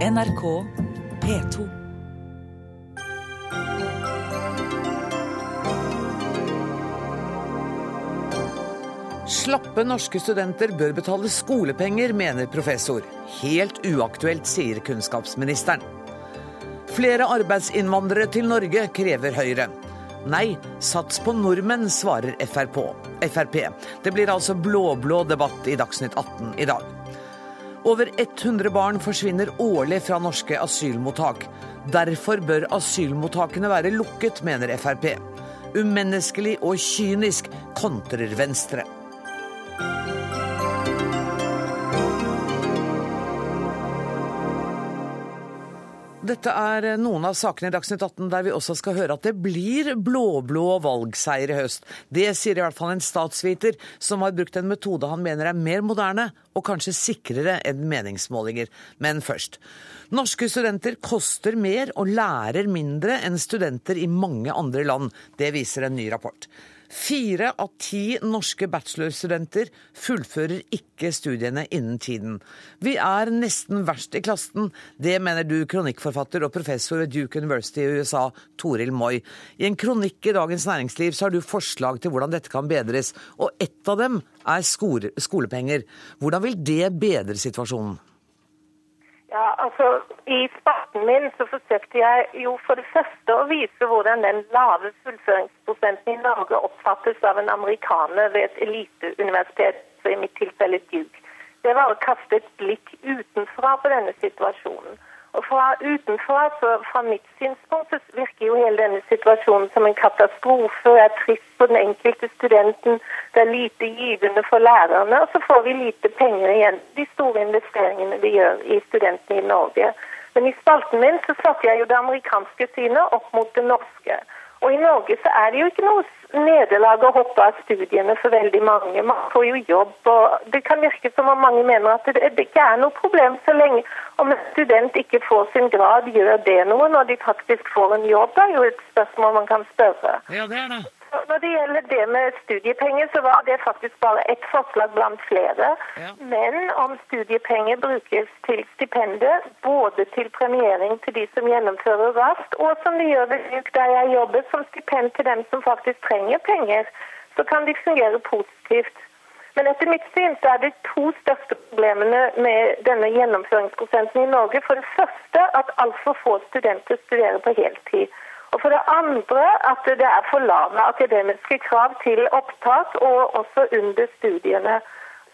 NRK P2. Slappe norske studenter bør betale skolepenger, mener professor. Helt uaktuelt, sier kunnskapsministeren. Flere arbeidsinnvandrere til Norge, krever Høyre. Nei, sats på nordmenn, svarer FRP. Det blir altså blå-blå debatt i Dagsnytt 18 i dag. Over 100 barn forsvinner årlig fra norske asylmottak. Derfor bør asylmottakene være lukket, mener Frp. Umenneskelig og kynisk, kontrer Venstre. Dette er noen av sakene i Dagsnytt 18 der vi også skal høre at det blir blå-blå valgseier i høst. Det sier i hvert fall en statsviter som har brukt en metode han mener er mer moderne og kanskje sikrere enn meningsmålinger. Men først. Norske studenter koster mer og lærer mindre enn studenter i mange andre land. Det viser en ny rapport. Fire av ti norske bachelorstudenter fullfører ikke studiene innen tiden. Vi er nesten verst i klassen. Det mener du, kronikkforfatter og professor ved Duke University i USA, Toril Moi. I en kronikk i Dagens Næringsliv så har du forslag til hvordan dette kan bedres, og ett av dem er skolepenger. Hvordan vil det bedre situasjonen? Ja, altså I spalten min så forsøkte jeg jo for det første å vise hvordan den lave fullføringsprosenten i Norge oppfattes av en amerikaner ved et eliteuniversitet, i mitt tilfelle Duke. Det var å kaste et blikk utenfra på denne situasjonen. Og fra utenfra, så fra mitt synspunkt, så virker jo hele denne situasjonen som en katastrofe. Det er trist for den enkelte studenten, det er lite givende for lærerne. Og så får vi lite penger igjen, de store investeringene vi gjør i studentene i Norge. Men i spalten min så satte jeg jo det amerikanske synet opp mot det norske. Og i Norge så er det jo ikke noe nederlag å hoppe av studiene for veldig mange. Man får jo jobb, og det kan virke som om mange mener at det, det ikke er noe problem så lenge om en student ikke får sin grad, gjør det noe når de faktisk får en jobb? Det er jo et spørsmål man kan spørre. Ja, det er det. Når det gjelder det med studiepenger, så var det faktisk bare ett forslag blant flere. Ja. Men om studiepenger brukes til stipendet, både til premiering til de som gjennomfører raskt, og som de gjør ved UK, der jeg jobber, som stipend til dem som faktisk trenger penger, så kan de fungere positivt. Men etter mitt syn så er det to største problemene med denne gjennomføringsprosenten i Norge. For det første at altfor få studenter studerer på heltid. Og for det andre at det er for lave akademiske krav til opptak og også under studiene.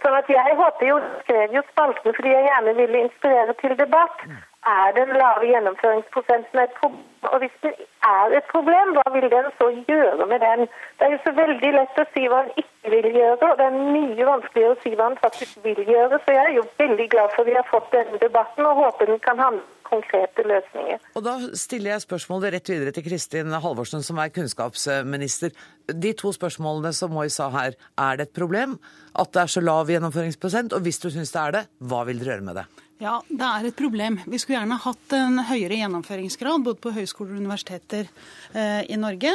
Sånn at jeg håper jo, skrev jo spalten fordi jeg gjerne ville inspirere til debatt. Er den lave gjennomføringsprosenten et problem? Og hvis den er et problem, hva vil den så gjøre med den? Det er jo så veldig lett å si hva den ikke vil gjøre, og det er mye vanskeligere å si hva den faktisk vil gjøre. Så jeg er jo veldig glad for at vi har fått denne debatten, og håper den kan handle konkrete løsninger. Og da stiller jeg spørsmålet rett videre til Kristin Halvorsen, som er kunnskapsminister. De to spørsmålene som Moi sa her, er det et problem at det er så lav gjennomføringsprosent? Og hvis du syns det er det, hva vil dere gjøre med det? Ja, det er et problem. Vi skulle gjerne hatt en høyere gjennomføringsgrad både på høyskoler og universiteter eh, i Norge.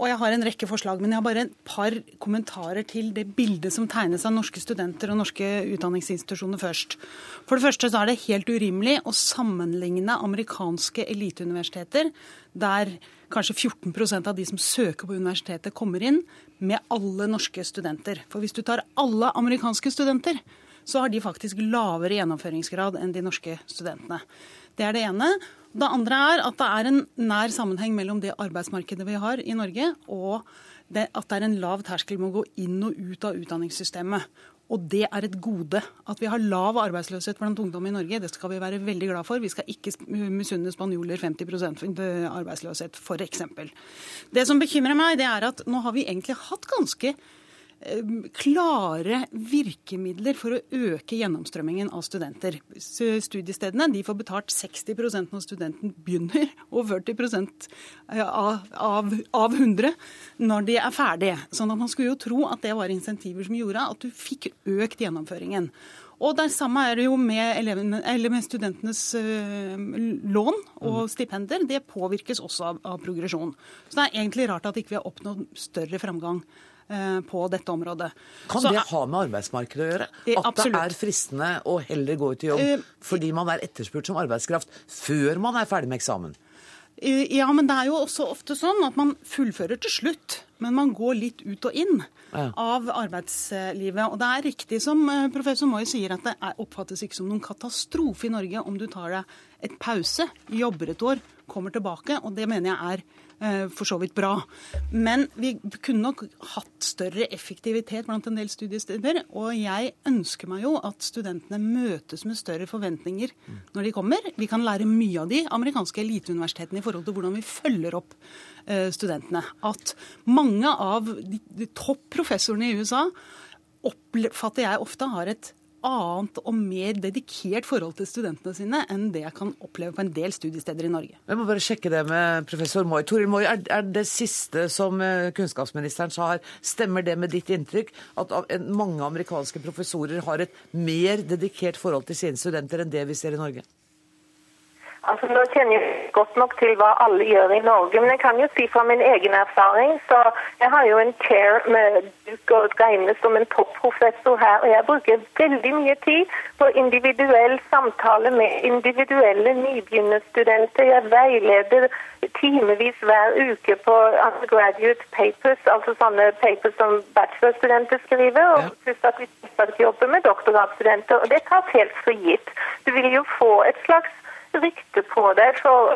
Og jeg har en rekke forslag, men jeg har bare et par kommentarer til det bildet som tegnes av norske studenter og norske utdanningsinstitusjoner først. For det første så er det helt urimelig å sammenligne amerikanske eliteuniversiteter, der kanskje 14% av de som søker på universitetet, kommer inn, med alle norske studenter. For hvis du tar alle amerikanske studenter, så har de faktisk lavere gjennomføringsgrad enn de norske studentene. Det er det ene. Det andre er at det er en nær sammenheng mellom det arbeidsmarkedet vi har i Norge, og det, at det er en lav terskel med å gå inn og ut av utdanningssystemet. Og det er et gode. At vi har lav arbeidsløshet blant ungdom i Norge, det skal vi være veldig glad for. Vi skal ikke misunne spanjoler 50% arbeidsløshet, f.eks. Det som bekymrer meg, det er at nå har vi egentlig hatt ganske klare virkemidler for å øke gjennomstrømmingen av studenter. Studiestedene de får betalt 60% når studenten begynner, og 40 av, av, av 100 når de er ferdige. Sånn at Man skulle jo tro at det var insentiver som gjorde at du fikk økt gjennomføringen. Og det samme er det jo med, elevene, med studentenes øh, lån og mm. stipender. Det påvirkes også av, av, progresjon. Så det er egentlig rart at ikke vi ikke har oppnådd større framgang på dette området. Kan det ha med arbeidsmarkedet å gjøre? At At det er fristende å heller gå ut i jobb Eh, fordi man er etterspurt som arbeidskraft før man er ferdig med eksamen? Eh, Ja, men det er jo også ofte sånn at man fullfører til slutt, men man går litt ut og inn av arbeidslivet. Og det er riktig som eh, professor Moi sier, at det oppfattes ikke som noen katastrofe i Norge om du tar deg et pause, jobber et år, kommer tilbake, og det mener jeg er eh, for så vidt bra. Men vi kunne nok hatt større effektivitet blant en del studiesteder. Og jeg ønsker meg jo at studentene møtes med større forventninger når de kommer. Vi kan lære mye av de amerikanske eliteuniversitetene i forhold til hvordan vi følger opp eh, studentene. At mange av de topp professorene i USA oppfatter jeg ofte har et annet og mer dedikert forhold til studentene sine enn det jeg kan oppleve på en del studiesteder i Norge. Jeg må bare sjekke det med professor Moi. Toril Moi, er, er det siste som eh, kunnskapsministeren sa her, stemmer det med ditt inntrykk? At mange amerikanske professorer har et mer dedikert forhold til sine studenter enn det vi ser i Norge? Altså, Nå kjenner jeg godt nok til hva alle gjør i Norge, men jeg kan jo si fra min egen erfaring så Jeg har jo en chair med duk og regnes som en topprofessor her, og jeg bruker veldig mye tid på individuell samtale med individuelle nybegynnerstudenter. Jeg veileder timevis hver uke på undergraduate papers, altså sånne papers som bachelorstudenter skriver, og pluss at vi jobber med doktorgradsstudenter. Og det tas helt for gitt. Du vil jo få et slags rykte på deg for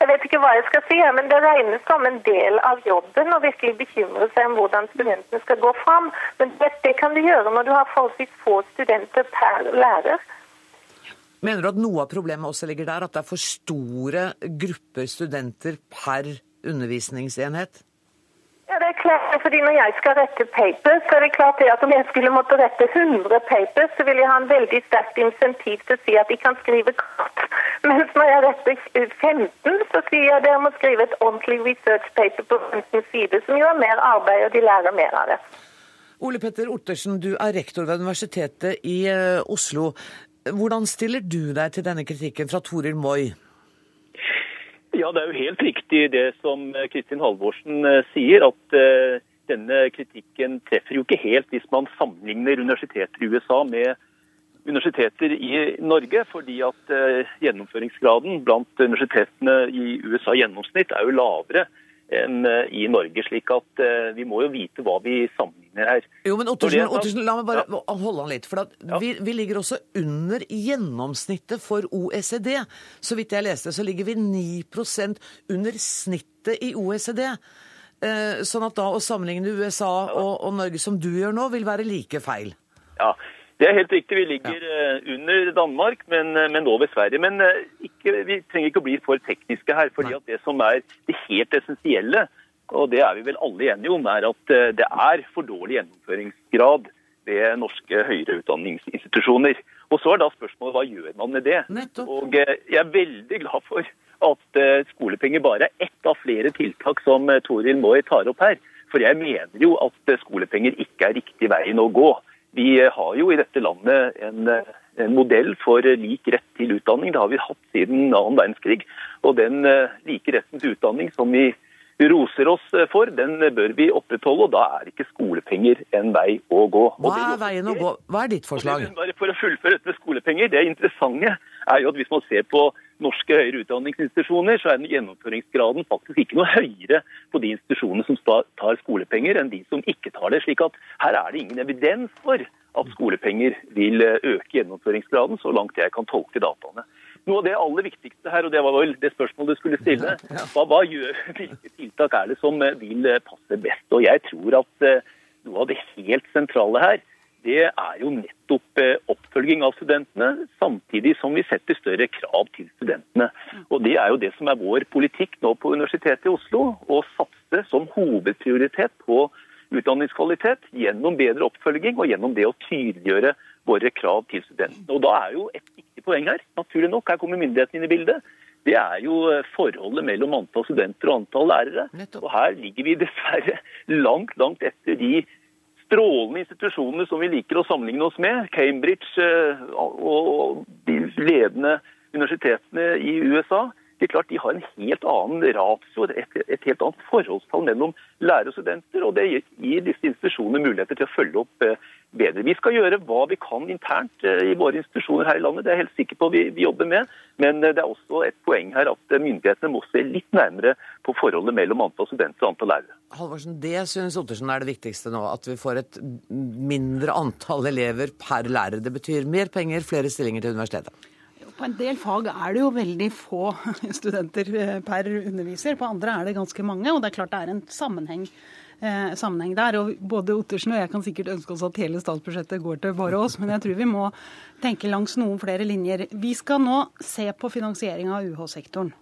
jeg vet ikke hva jeg skal si, men det regnes som en del av jobben å virkelig bekymre seg om hvordan studentene skal gå fram. Men det, det kan du gjøre når du har forholdsvis få studenter per lærer. Mener du at noe av problemet også ligger der, at det er for store grupper studenter per undervisningsenhet? Ja, det er klart, fordi Når jeg skal rette papers, så er det klart det at om jeg skulle måtte rette 100 papers, så vil jeg ha en veldig sterkt insentiv til å si at de kan skrive kort. Mens når jeg retter 15, så sier jeg dere må skrive et ordentlig research paper på 15 sider, som er mer arbeid, og de lærer mer av det. Ole Petter Ottersen, du er rektor ved Universitetet i eh, Oslo. Hvordan stiller du deg til denne kritikken fra Toril Moi? Ja, det er jo helt riktig det som eh, Kristin Halvorsen eh, sier, at eh, denne kritikken treffer jo ikke helt hvis man sammenligner universiteter i USA med universiteter i Norge, fordi at gjennomføringsgraden blant universitetene i USA i gjennomsnitt er jo lavere i Norge, slik at eh, vi må jo vite hva vi sammenligner her. Jo, men Ottersen, er sagt- Ottersen la meg bare holde han litt. For at Ja. vi, vi ligger også under gjennomsnittet for OECD. Så vidt jeg leste, så ligger vi 9 under snittet i OECD. Eh, sånn at da å sammenligne USA og, og Norge som du gjør nå, vil være like feil. Ja, det er helt riktig. Vi ligger ja. under Danmark, men, eh, men over Sverige. Men eh, ikke, vi trenger ikke å bli for tekniske her. fordi at det som er det helt essensielle, og det er vi vel alle enige om, er at eh, det er for dårlig gjennomføringsgrad ved norske høyere utdanningsinstitusjoner. Og så er da spørsmålet hva gjør man med det? Nettopp. Og eh, jeg er veldig glad for at eh, skolepenger bare er ett av flere tiltak som eh, Toril Moi tar opp her. For jeg mener jo at eh, skolepenger ikke er riktig veien å gå. Vi eh, har jo i dette landet en, eh, en modell for eh, lik rett til utdanning. Det har vi hatt siden annen verdenskrig. Og den like retten til utdanning som vi roser oss for, den bør vi opprettholde. Og da er ikke skolepenger en vei å gå. Hva er veien å gå? Hva er ditt forslag? Bare for å fullføre dette med skolepenger. Det interessante er jo at hvis man ser på norske høyere utdanningsinstitusjoner, så er gjennomføringsgraden faktisk ikke noe høyere på de institusjonene som tar skolepenger, enn de som ikke tar det. slik at her er det ingen evidens for at skolepenger vil eh, øke gjennomføringsgraden, så langt jeg kan tolke dataene. Noe av det aller viktigste her, og det var vel det spørsmålet du skulle stille, hva, hva gjør, hvilke tiltak er det som eh, vil eh, passe best? Og jeg tror at noe av det helt sentrale her, det er jo nettopp eh, oppfølging av studentene, samtidig som vi setter større krav til studentene. Og Det er jo det som er vår politikk nå på Universitetet i Oslo, å satse som hovedprioritet på utdanningskvalitet gjennom bedre oppfølging og gjennom det å tydeliggjøre våre krav til studentene. Og Da er jo et viktig poeng her, naturlig nok, her kommer myndighetene inn i bildet. Det er jo eh, forholdet mellom antall studenter og antall lærere. Og Her ligger vi dessverre langt, langt etter de strålende institusjonene som vi liker å sammenligne oss med, Cambridge eh, og de ledende universitetene i USA, det er klart de har en helt annen ratio, et, helt annet forholdstall mellom lærere og studenter. og Det gir disse institusjonene muligheter til å følge opp eh, bedre. Vi skal gjøre hva vi kan internt eh, i våre institusjoner her i landet, det er jeg helt sikker på vi, vi jobber med. Men det er også et poeng her at myndighetene må se litt nærmere på forholdet mellom antall studenter og antall lærere. Halvorsen, Det syns Ottersen er det viktigste nå, at vi får et mindre antall elever per lærer. Det betyr mer penger, flere stillinger til universitetet. På en del fag er det jo veldig få studenter eh, per underviser. På andre er det ganske mange. Og det er klart det er en sammenheng, eh, sammenheng der. Og både Ottersen og jeg kan sikkert ønske oss at hele statsbudsjettet går til bare oss, men jeg tror vi må tenke langs noen flere linjer. Vi skal nå se på finansiering av UH-sektoren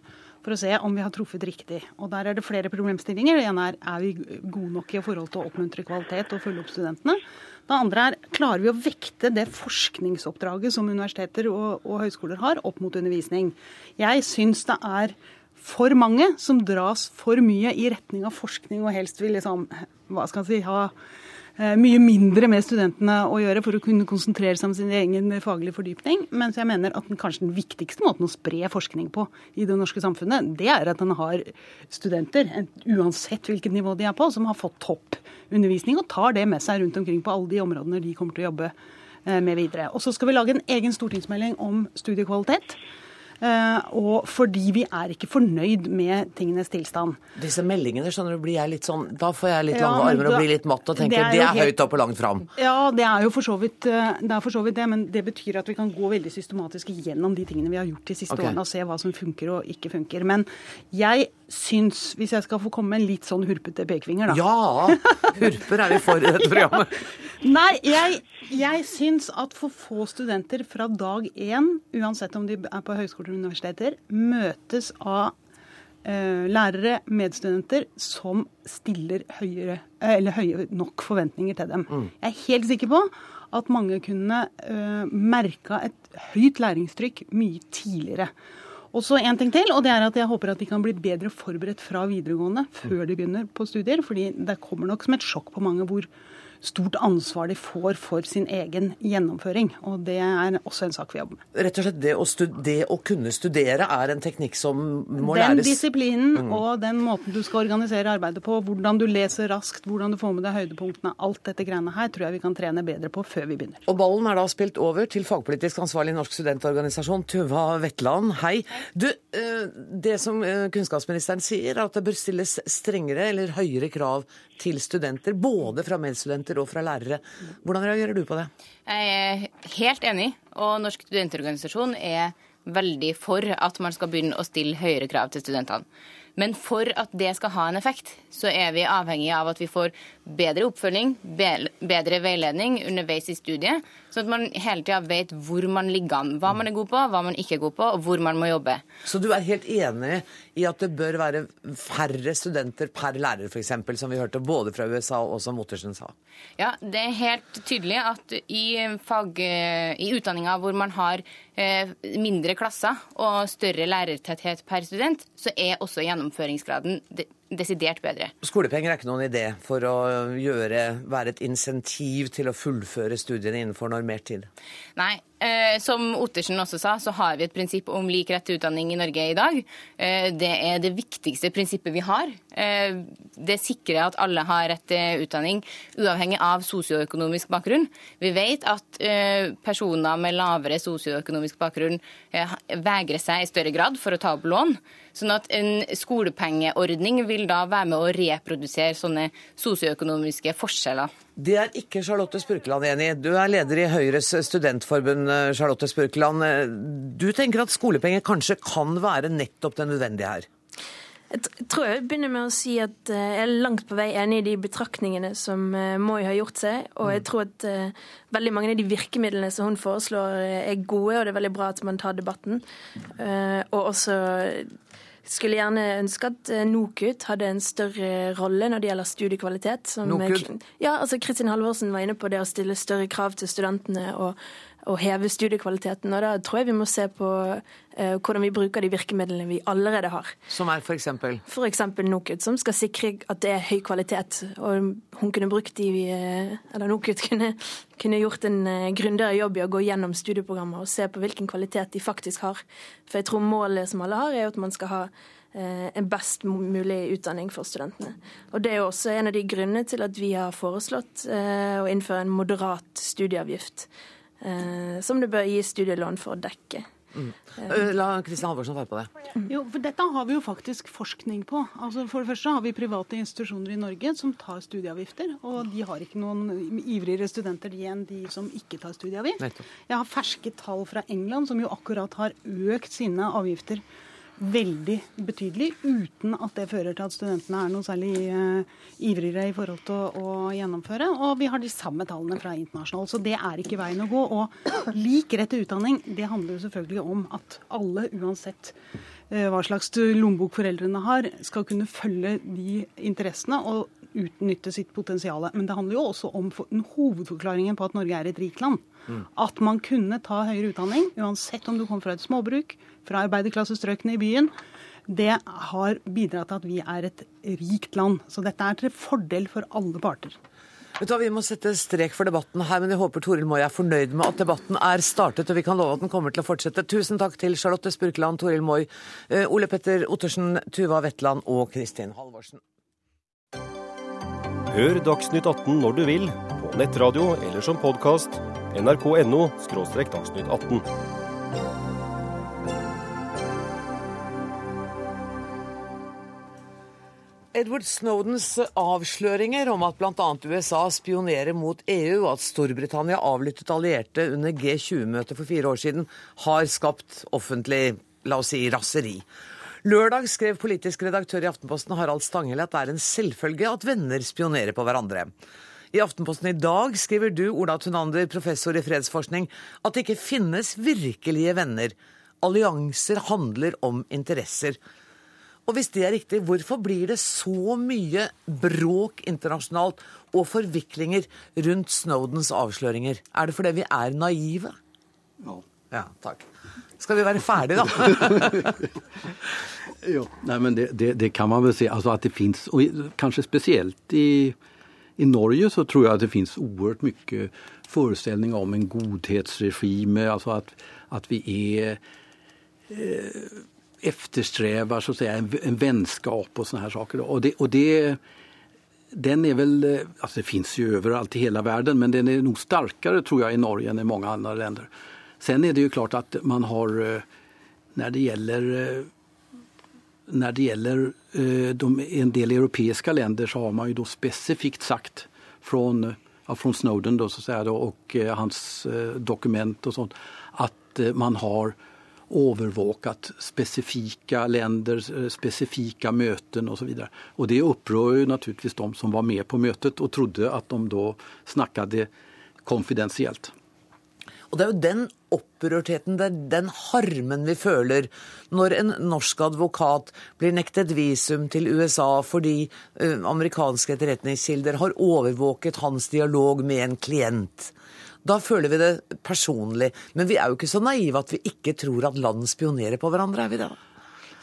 for å se om vi har truffet riktig. Og Der er det flere problemstillinger. Det ene er er vi gode nok i forhold til å oppmuntre kvalitet og følge opp studentene. Det andre er klarer vi å vekte det forskningsoppdraget som universiteter og, og høyskoler har, opp mot undervisning. Jeg syns det er for mange som dras for mye i retning av forskning og helst vil liksom, hva skal jeg si, ha mye mindre med studentene å gjøre for å kunne konsentrere seg om sin egen faglige fordypning. Mens jeg mener at den, kanskje den viktigste måten å spre forskning på i det norske samfunnet, det er at den har studenter, uansett hvilket nivå de er på, som har fått toppundervisning og tar det med seg rundt omkring på alle de områdene de kommer til å jobbe eh, med videre. Og så skal vi lage en egen stortingsmelding om studiekvalitet. Eh, og fordi vi er ikke fornøyd med tingenes tilstand. Disse meldingene skjønner du, blir jeg litt sånn, da får jeg litt lange armer da, og blir litt matt og tenker det er, det er høyt opp og langt fram. Ja, det er jo for så, vidt, eh, det er for så vidt det, men det betyr at vi kan gå veldig systematisk gjennom de tingene vi har gjort de siste okay. årene og se hva som funker og ikke funker. Men jeg syns, hvis jeg skal få komme med en litt sånn hurpete pekefinger, da Ja! Hurper er vi for i dette programmet. Nei, jeg, jeg syns at for få studenter fra dag én, uansett om de er på høyskoler og universiteter, møtes av eh, lærere, medstudenter, som stiller høyere, eller høye nok forventninger til dem. Mm. Jeg er helt sikker på at mange kunne uh, merka et høyt læringstrykk mye tidligere. Og så en ting til, og det er at jeg håper at de kan bli bedre forberedt fra videregående før de begynner på studier. fordi det kommer nok som et sjokk på mange hvor stort ansvar de får for sin egen gjennomføring. Og det er også en sak vi jobber med. Rett og slett det å, det å kunne studere er en teknikk som må den læres? Den disiplinen mm. og den måten du skal organisere arbeidet på, hvordan du leser raskt, hvordan du får med deg høydepunktene, alt dette greiene her tror jeg vi kan trene bedre på før vi begynner. Og ballen er da spilt over til fagpolitisk ansvarlig i Norsk studentorganisasjon, Tuva Vetland. Hei. Du, eh, det som eh, kunnskapsministeren sier, er at det bør stilles strengere eller høyere krav til studenter, både fra medstudenter og fra lærere. Hvordan reagerer du på det? Jeg er helt enig, og Norsk studentorganisasjon er veldig for at man skal begynne å stille høyere krav til studentene. Men for at det skal ha en effekt, så er vi avhengig av at vi får bedre oppfølging, bedre veiledning underveis i studiet, sånn at man hele tida vet hvor man ligger an. Hva man er god på, hva man ikke er god på, og hvor man må jobbe. Så du er helt enig i at det bør være færre studenter per lærer, f.eks., som vi hørte både fra USA og som Ottersen sa? Ja, det er helt tydelig at i, fag, i utdanninga hvor man har eh, mindre klasser og større lærertetthet per student, så er også gjennomføringsgraden desidert bedre. Skolepenger er ikke noen idé for å gjøre, være et insentiv til å fullføre studiene innenfor normert tid? Nei. Eh, som Ottersen også sa, så har vi et prinsipp om lik rett til utdanning i Norge i dag. Eh, det er det viktigste prinsippet vi har. Eh, det sikrer at alle har rett til utdanning, uavhengig av sosioøkonomisk bakgrunn. Vi vet at eh, personer med lavere sosioøkonomisk bakgrunn eh, vegrer seg i større grad for å ta opp lån. Sånn at en skolepengeordning vil da være med å reprodusere sånne sosioøkonomiske forskjeller. Det er ikke Charlotte Spurkeland enig i. Du er leder i Høyres studentforbund, Charlotte Spurkeland. Du tenker at skolepenger kanskje kan være nettopp det nødvendige her? Jeg tror jeg begynner med å si at eh, jeg er langt på vei enig i de betraktningene som eh, Moi har gjort seg. Og jeg tror at eh, veldig mange av de virkemidlene som hun foreslår, er gode, og det er veldig bra at man tar debatten. Og også skulle gjerne ønske at eh, NOKUT hadde en større rolle når det gjelder studiekvalitet. Som, NOKUT? Ja, altså Kristin Halvorsen var inne på det å stille større krav til studentene og å heve studiekvaliteten. Og da tror jeg vi må se på eh, hvordan vi bruker de virkemidlene vi allerede har. Som er f.eks.? F.eks. NOKUT, som skal sikre at det er høy kvalitet. Og hun kunne brukt de vi Eller NOKUT kunne, kunne gjort en eh, grundigere jobb i å gå gjennom studieprogrammer og se på hvilken kvalitet de faktisk har. For jeg tror målet som alle har, er at man skal ha en best mulig utdanning for studentene. Og Det er jo også en av de grunnene til at vi har foreslått å innføre en moderat studieavgift eh, som det bør gis studielån for å dekke. Mm. La Kristian Halvorsen svare på det. Mm. Jo, for Dette har vi jo faktisk forskning på. Altså For det første har vi private institusjoner i Norge som tar studieavgifter. Og de har ikke noen ivrigere studenter de enn de som ikke tar studieavgift. Jeg har ferske tall fra England som jo akkurat har økt sine avgifter veldig betydelig, uten at det fører til at studentene er noe særlig uh, ivrigere i forhold til å, å, gjennomføre. Og vi har de samme tallene fra internasjonalt, så det er ikke veien å gå. Og lik rett til utdanning, det handler jo selvfølgelig om at alle, uansett uh, hva slags lommebok foreldrene har, skal kunne følge de interessene og utnytte sitt potensial. Men det handler jo også om hovedforklaringen på at Norge er et rikt land. Mm. At man kunne ta høyere utdanning, uansett om du kom fra et småbruk, fra arbeiderklassestrøkene i byen. Det har bidratt til at vi er et rikt land. Så dette er til fordel for alle parter. Vet du hva, Vi må sette strek for debatten her, men jeg håper Toril Moi er fornøyd med at debatten er startet, og vi kan love at den kommer til å fortsette. Tusen takk til Charlotte Spurkeland, Toril Moi, eh, Ole Petter Ottersen, Tuva Wetland og Kristin Halvorsen. Hør Dagsnytt 18 når du vil, på nettradio eller som podkast nrk.no – dagsnytt 18. Edward Snowdens avsløringer om at bl.a. USA spionerer mot EU, og at Storbritannia avlyttet allierte under G20-møtet for fire år siden, har skapt offentlig la oss si, raseri. Lørdag skrev politisk redaktør i Aftenposten Harald Stanghelle at det er en selvfølge at venner spionerer på hverandre. I Aftenposten i dag skriver du, Ola Tunander, professor i fredsforskning, at det ikke finnes virkelige venner. Allianser handler om interesser. Og hvis det er riktig, hvorfor blir det så mye bråk internasjonalt og forviklinger rundt Snowdens avsløringer? Er det fordi vi er naive? Ja. Ja, takk. Skal vi være ferdige, da? jo, nei, men det, det, det, kan man vel si. Altså at det fins, og kanskje spesielt i i Norge så tror jeg at det finns oerhört mye föreställningar om en godhetsregime, alltså att, att vi är eh, eftersträvar en, en vänskap och såna här saker. Och det, och det, den är väl, alltså det finns ju överallt i hela världen, men den är nog starkare tror jag i Norge än i många andra länder. Sen är det ju klart att man har, eh, när det gäller eh, när det gäller eh, de, en del europeiska länder så har man ju då specifikt sagt från, ja, från Snowden då, så säga, då, och eh, hans eh, dokument och sånt att eh, man har overvåket specifika länder, eh, specifika möten och så vidare. Och det upprör ju naturligtvis de som var med på mötet och trodde att de då snackade konfidentiellt. Og det er jo den opprørtheten, det er den harmen vi føler når en norsk advokat blir nektet visum til USA fordi uh, amerikanske etterretningskilder har overvåket hans dialog med en klient. Da føler vi det personlig. Men vi er jo ikke så naive at vi ikke tror at land spionerer på hverandre, er vi det?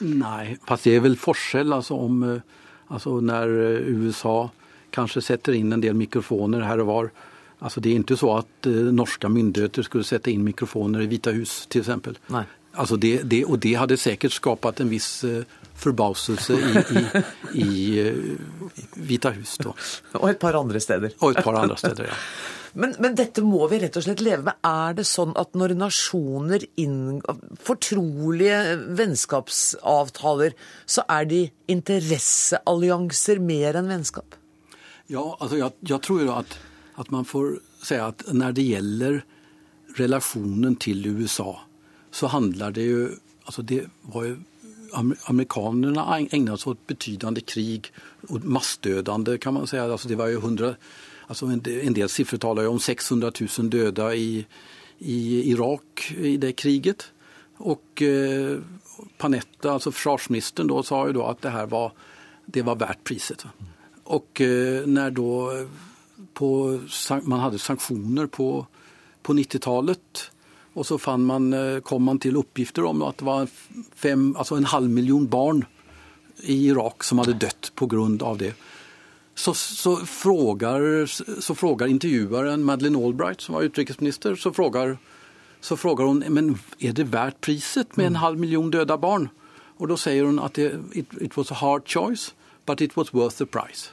Nei, fast det er vel forskjell altså, om eh, altså, når eh, USA kanskje setter inn en del mikrofoner her og var Alltså det är inte så att eh, norska myndigheter skulle sätta in mikrofoner i Vita hus till exempel. Nej. Alltså det, det, och det hade säkert skapat en viss eh, forbauselse i, i, i, uh, Vita hus. Da. Og et par andre steder. Og et par andre steder, ja. Men, men, dette må vi rett og slett leve med. Er det sånn at når nasjoner inngår fortrolige vennskapsavtaler, så er de interesseallianser mer enn vennskap? Ja, altså jeg, jeg tror jo at at man får si at når det gjelder relasjonen til USA, så handler det jo altså det var jo Amerikanerne egnet seg åt betydende krig og massdødende, kan man si. Altså det var jo 100, altså en del sifre taler jo om 600 000 døde i, i Irak i det kriget. Og eh, Panetta, altså forsvarsministeren, sa jo da at det her var, det var verdt priset. Og eh, når da på, man hadde sanksjoner på, på 90-talet. Og så fann man, eh, kom man til oppgifter om at det var fem, altså en halv million barn i Irak som hadde dødd på grund av det. Så, så, frågar, så frågar intervjuaren Madeleine Albright som var utrikesminister, så frågar, så frågar hon men er det verdt priset med en halv million døde barn. Og da sier hun at det, it, it was a hard choice, but it was worth the price.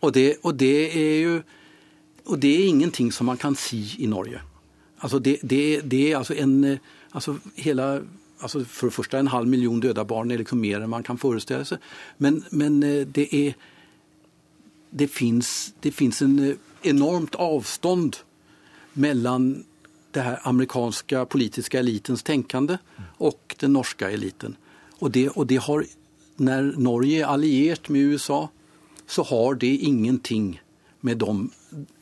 Och, det, og det er jo og det er ingenting som man kan si i Norge. Altså det, det, det er altså en, altså hele, altså For det første, en halv million døde barn er liksom mer enn man kan forestille seg. Men, men eh, det, er det, fins en eh, enormt avstånd mellom det her amerikanske politiske elitens tenkende og den norske eliten. Og det, og det har, Når Norge er alliert med USA så har det ingenting med de,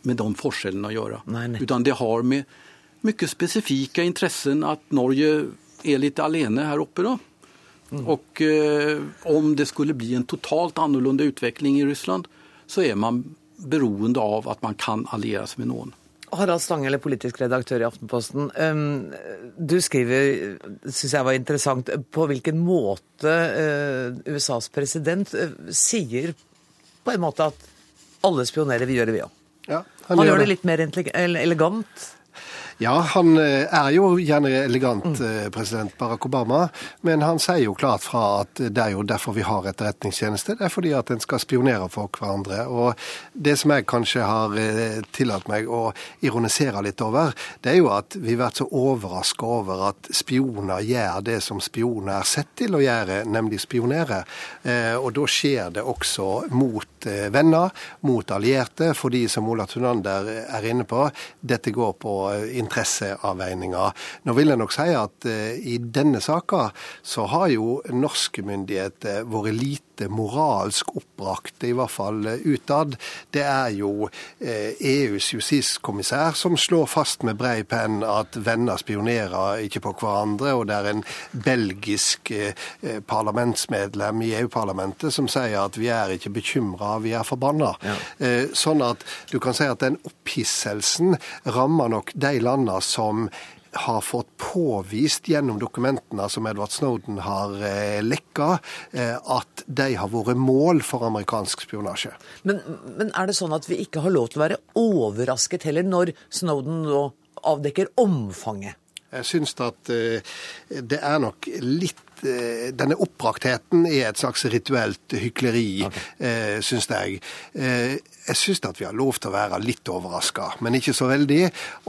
med de forskjellene å gjøre. Utan det har med mye spesifikke interesser at Norge er litt alene her oppe. da. Mm. Og eh, om det skulle bli en totalt annerledes utvikling i Russland, så er man beroende av at man kan alliere seg med noen. Harald Stanghelle, politisk redaktør i Aftenposten. Um, Du skriver, syns jeg var interessant, på hvilken måte uh, USAs president uh, sier på en måte at alle spionerer, vi gjør det, vi òg. Ja, Han, gjør det litt mer elegant. Ja, han eh, er jo gjerne elegant, eh, president Barack Obama, men han sier jo klart fra at det er jo derfor vi har etterretningstjeneste. Det er fordi at en skal spionere for hverandre. Og det som jeg kanskje har eh, tillatt meg å ironisere litt over, det er jo at vi har vært så overraska over at spioner gjør det som spioner er sett til å gjøre, nemlig spionere. Og da skjer det også mot venner, mot allierte, fordi som Ola Tunander er inne på, dette går på eh, interesseavveininger. Nå vil jeg nok si at eh, i denne saka så har jo norske myndigheter vært lite moralsk oppbrakt, i hvert fall eh, utad. Det er jo eh, EUs justiskommissær som slår fast med brei penn at venner spionerer ikke på hverandre, og det er en belgisk eh, parlamentsmedlem i EU-parlamentet som sier at vi er ikke bekymra, vi er forbanna. Ja. Sånn at du kan si at den opphisselsen rammer nok de landene som har fått påvist gjennom dokumentene som Edward Snowden har eh, lekka, eh, at de har vært mål for amerikansk spionasje. Men, men er det sånn at vi ikke har lov til å være overrasket heller, når Snowden nå avdekker omfanget? Jeg syns at eh, det er nok litt Denne oppbraktheten er et slags rituelt hykleri, okay. syns jeg. Eh, jeg syns at vi har lov til å være litt overraska, men ikke så veldig.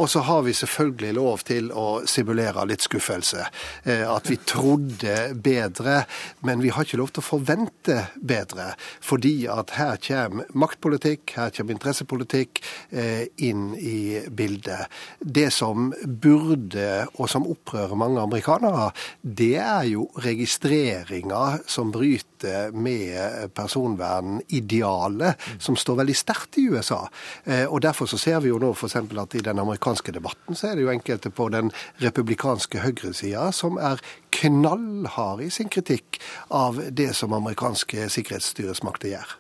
Og så har vi selvfølgelig lov til å simulere litt skuffelse. Eh, At vi trodde bedre, men vi har ikke lov til å forvente bedre. Fordi at her kommer maktpolitikk, her kommer interessepolitikk eh, inn i bildet. Det som burde, og som opprører mange amerikanere, det er jo registreringer som bryter med personvernidealet, som står veldig sterkt i USA. Eh, Og Derfor så ser vi jo nå f.eks. at i den amerikanske debatten så er det jo enkelte på den republikanske høyresida som er knallhard i sin kritikk av det som amerikanske sikkerhetsstyresmakter gjør.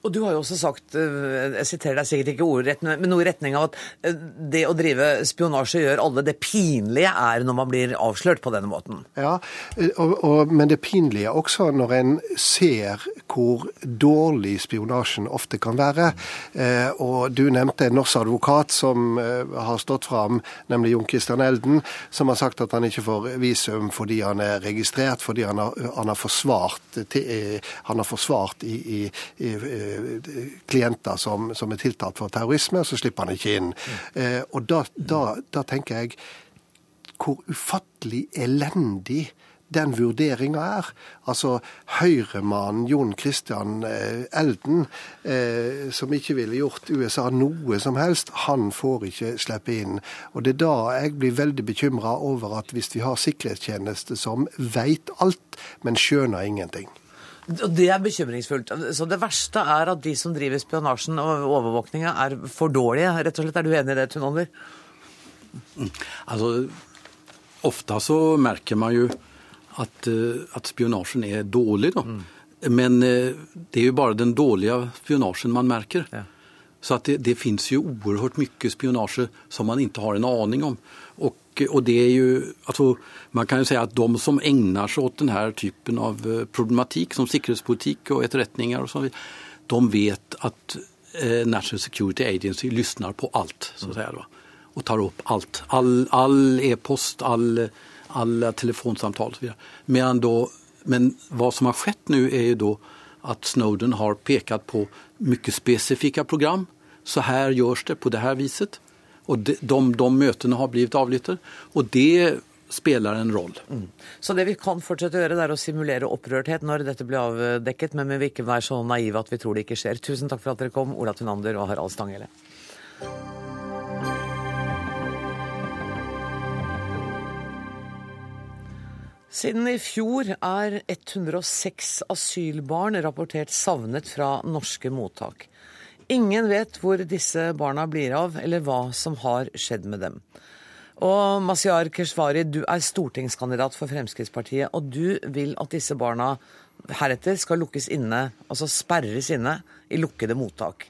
Og du har jo også sagt, eh, jeg siterer deg sikkert ikke ordrett, men noe i retning av at eh, det å drive spionasje gjør alle det pinlige er når man blir avslørt på denne måten. Ja, og, og, men det pinlige er også når en ser hvor dårlig spionasjen ofte kan være. Eh, og du nevnte en norsk advokat som har stått fram, nemlig Jon Christian Elden, som har sagt at han ikke får visum fordi han er registrert, fordi han har, han har forsvart, han har forsvart i, i, i klienter som, som er tiltalt for terrorisme, så slipper han ikke inn. Eh, og da, da, da tenker jeg hvor ufattelig elendig den vurderinga er. Altså høyremannen Jon Christian eh, Elden, eh, som ikke ville gjort USA noe som helst, han får ikke slippe inn. Og Det er da jeg blir veldig bekymra over at hvis vi har sikkerhetstjeneste som veit alt, men skjønner ingenting. Det er bekymringsfullt. Så det verste er at de som driver spionasjen og overvåkninga er for dårlige, rett og slett. Er du enig i det, Tunander? Altså, ofte så merker man jo at, eh, at spionasjen er dårlig. Da. Men eh, det er jo bare den dårlige spionasjen man merker. Ja. Så att det, det finns ju oerhört mycket spionage som man inte har en aning om. Och, och det är ju, alltså, man kan ju säga att de som ägnar sig åt den här typen av eh, problematik som säkerhetspolitik och etterretningar och så vidare, de vet att eh, National Security Agency lyssnar på allt så att säga. Va? och tar upp allt. All, all e-post, all, alla telefonsamtal och så vidare. Medan då, men vad som har skett nu är ju då att Snowden har pekat på mycket specifika program. Så här görs det på det här viset. Och de, de, de møtene har blitt avlyttet. Og det spiller en roll. Mm. Så det vi kan fortsette å gjøre, det er å simulere opprørthet når dette blir avdekket, men vi vil ikke være så naive at vi tror det ikke skjer. Tusen takk for at dere kom, Ola Tunander og Harald Stanghelle. Siden i fjor er 106 asylbarn rapportert savnet fra norske mottak. Ingen vet hvor disse barna blir av, eller hva som har skjedd med dem. Og Masiar Keshvari, du er stortingskandidat for Fremskrittspartiet, og du vil at disse barna heretter skal lukkes inne, altså sperres inne, i lukkede mottak.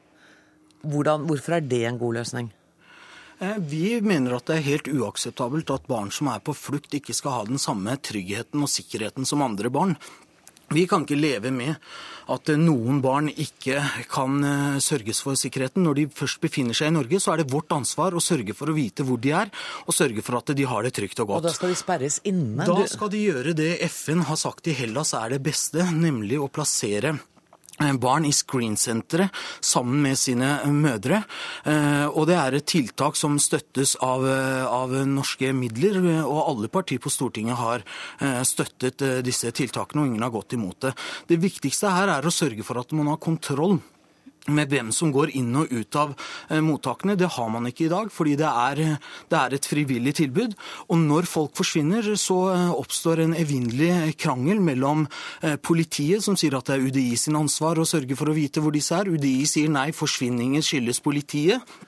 Hvordan, hvorfor er det en god løsning? Eh, vi mener at det er helt uakseptabelt at barn som er på flukt, ikke skal ha den samme tryggheten og sikkerheten som andre barn. Vi kan ikke leve med at noen barn ikke kan eh, sørges for sikkerheten. Når de først befinner seg i Norge, så er det vårt ansvar å sørge for å vite hvor de er, og sørge for at de har det trygt og godt. Og da skal de sperres inne? Da skal de gjøre det FN har sagt i Hellas er det beste, nemlig å plassere Eh, barn i screensenteret sammen med sine mødre. Eh, og det er et tiltak som støttes av, eh, av, norske midler, og alle partier på Stortinget har støttet disse tiltakene, og ingen har gått imot det. Det viktigste her er å sørge for at man har kontroll med hvem som går inn og ut av eh, mottakene. Det har man ikke i dag, fordi det er, det er, et frivillig tilbud. Og når folk forsvinner, så eh, oppstår en evinnelig krangel mellom eh, politiet, som sier at det er UDI sin ansvar å sørge for å vite hvor disse er. UDI sier nei, forsvinningen skyldes politiet.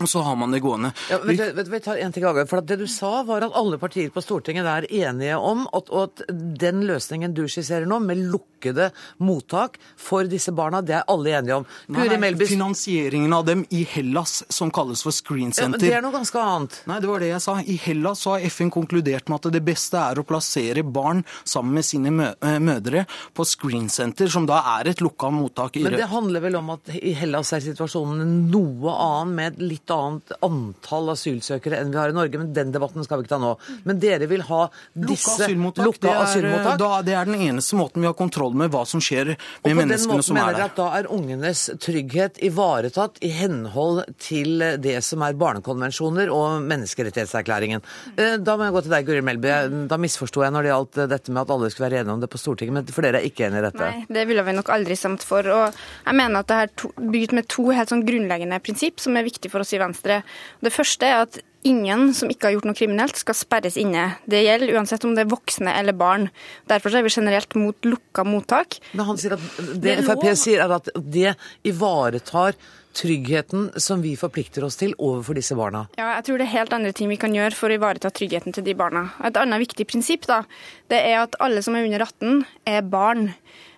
Og så har man det gående. Ja, vet, vet, vet, en ting av for Det du sa, var at alle partier på Stortinget er enige om at, at den løsningen du skisserer nå, med lukkede mottak for disse barna, det er alle enige om. Guri Melby Finansieringen av dem i Hellas, som kalles for Screen Center. Ja, Det er noe ganske annet. Nei, det var det jeg sa. I Hellas så har FN konkludert med at det beste er å plassere barn sammen med sine eh, mødre på Screen Center, som da er et lukka mottak. i Men det handler vel om at i Hellas er situasjonen noe annen, med litt annet antall asylsøkere enn vi har i Norge, men den debatten skal vi ikke ta nå. Men dere vil ha disse lukka asylmottak? Det er, asylmottak. Da, det er den eneste måten vi har kontroll med hva som skjer med menneskene som er der. Og på den måten mener dere at da er ungenes trygghet ivaretatt i henhold til det som er barnekonvensjoner og menneskerettighetserklæringen. Eh, da må jeg gå til deg, Guri Melby. Da misforsto jeg når det gjaldt dette med at alle skulle være enige om det på Stortinget, men for dere er ikke enig i dette? Nei, det ville vi nok aldri stemt for. Og jeg mener at det er bygd med to helt sånn grunnleggende prinsipp som er viktig for oss i Venstre. Det første er at ingen som ikke har gjort noe kriminelt, skal sperres inne. Det gjelder uansett om det er voksne eller barn. Derfor er vi generelt mot lukka mottak. Men han sier at Det, det Frp sier, er at det ivaretar tryggheten som vi forplikter oss til overfor disse barna? Ja, jeg tror det er helt andre ting vi kan gjøre for å ivareta tryggheten til de barna. Et annet viktig prinsipp da, det er at alle som er under 18, er barn.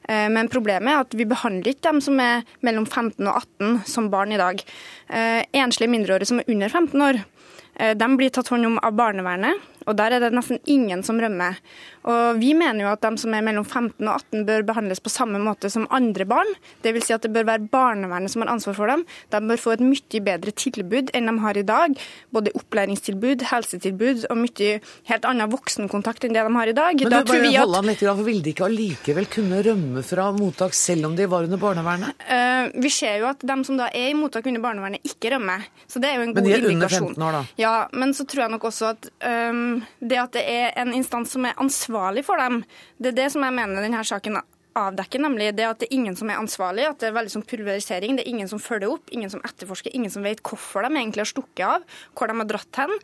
Eh, men problemet er at vi behandler ikke dem som er mellom 15 og 18 som barn i dag. Eh, enslige mindreårige som er under 15 år, eh, de blir tatt hånd om av barnevernet. Og der er det nesten ingen som rømmer. Og Vi mener jo at de som er mellom 15 og 18 bør behandles på samme måte som andre barn. Dvs. Si at det bør være barnevernet som har ansvar for dem. De bør få et mye bedre tilbud enn de har i dag. Både opplæringstilbud, helsetilbud og mye helt annen voksenkontakt enn det de har i dag. Men da du bare holde an litt, for Vil de ikke allikevel kunne rømme fra mottak selv om de var under barnevernet? Uh, vi ser jo at de som da er i mottak under barnevernet, ikke rømmer. Så det er jo en god indikasjon. Men de er under 15 år, da? Ja, men så tror jeg nok også at um, det at det er en instans som er ansvarlig for dem. Det er det som jeg mener denne saken avdekker, nemlig det at det er ingen som er ansvarlig, at det er veldig sånn pulverisering. Det er ingen som følger opp, ingen som etterforsker, ingen som vet hvorfor de egentlig har stukket av, hvor de har dratt hen.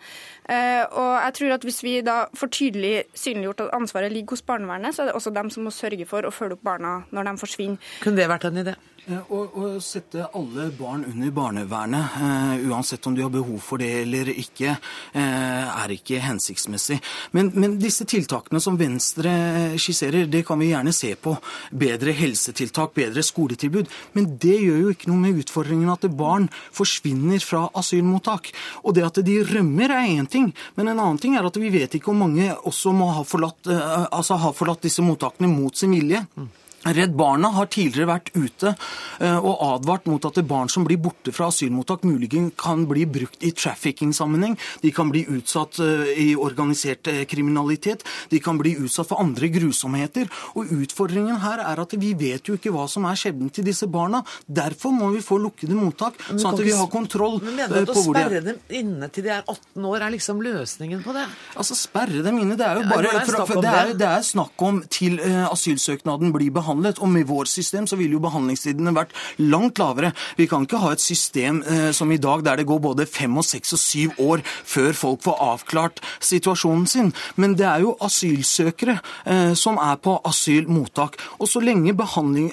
Eh, og jeg tror at Hvis vi da får tydelig synliggjort at ansvaret ligger hos barnevernet, så er det også dem som må sørge for å følge opp barna når de forsvinner. Kunne det vært en idé? Å sette alle barn under barnevernet, uh, uansett om de har behov for det eller ikke, uh, er ikke hensiktsmessig. Men, men, disse tiltakene som Venstre skisserer, det kan vi gjerne se på. Bedre helsetiltak, bedre skoletilbud. Men det gjør jo ikke noe med utfordringen at barn forsvinner fra asylmottak. Og det at de rømmer er én ting, men en annen ting er at vi vet ikke om mange også må ha forlatt, uh, altså ha forlatt disse mottakene mot sin vilje. Mm. Redd Barna har tidligere vært ute eh, og advart mot at barn som blir borte fra asylmottak, muligens kan bli brukt i trafficking-sammenheng. De kan bli utsatt eh, i organisert eh, kriminalitet. De kan bli utsatt for andre grusomheter. Og Utfordringen her er at vi vet jo ikke hva som er skjebnen til disse barna. Derfor må vi få lukkede mottak, sånn at vi har kontroll på hvor de er. Mener du at å sperre dem inne til de er 18 år er liksom løsningen på det? Altså, Sperre dem inne, det er jo bare det det er, det er snakk om til asylsøknaden blir behandlet behandlet. Og med vårt system så ville jo behandlingstidene vært langt lavere. Vi kan ikke ha et system eh, som i dag der det går både fem og seks og syv år før folk får avklart situasjonen sin. Men det er jo asylsøkere eh, som er på asylmottak. Og så lenge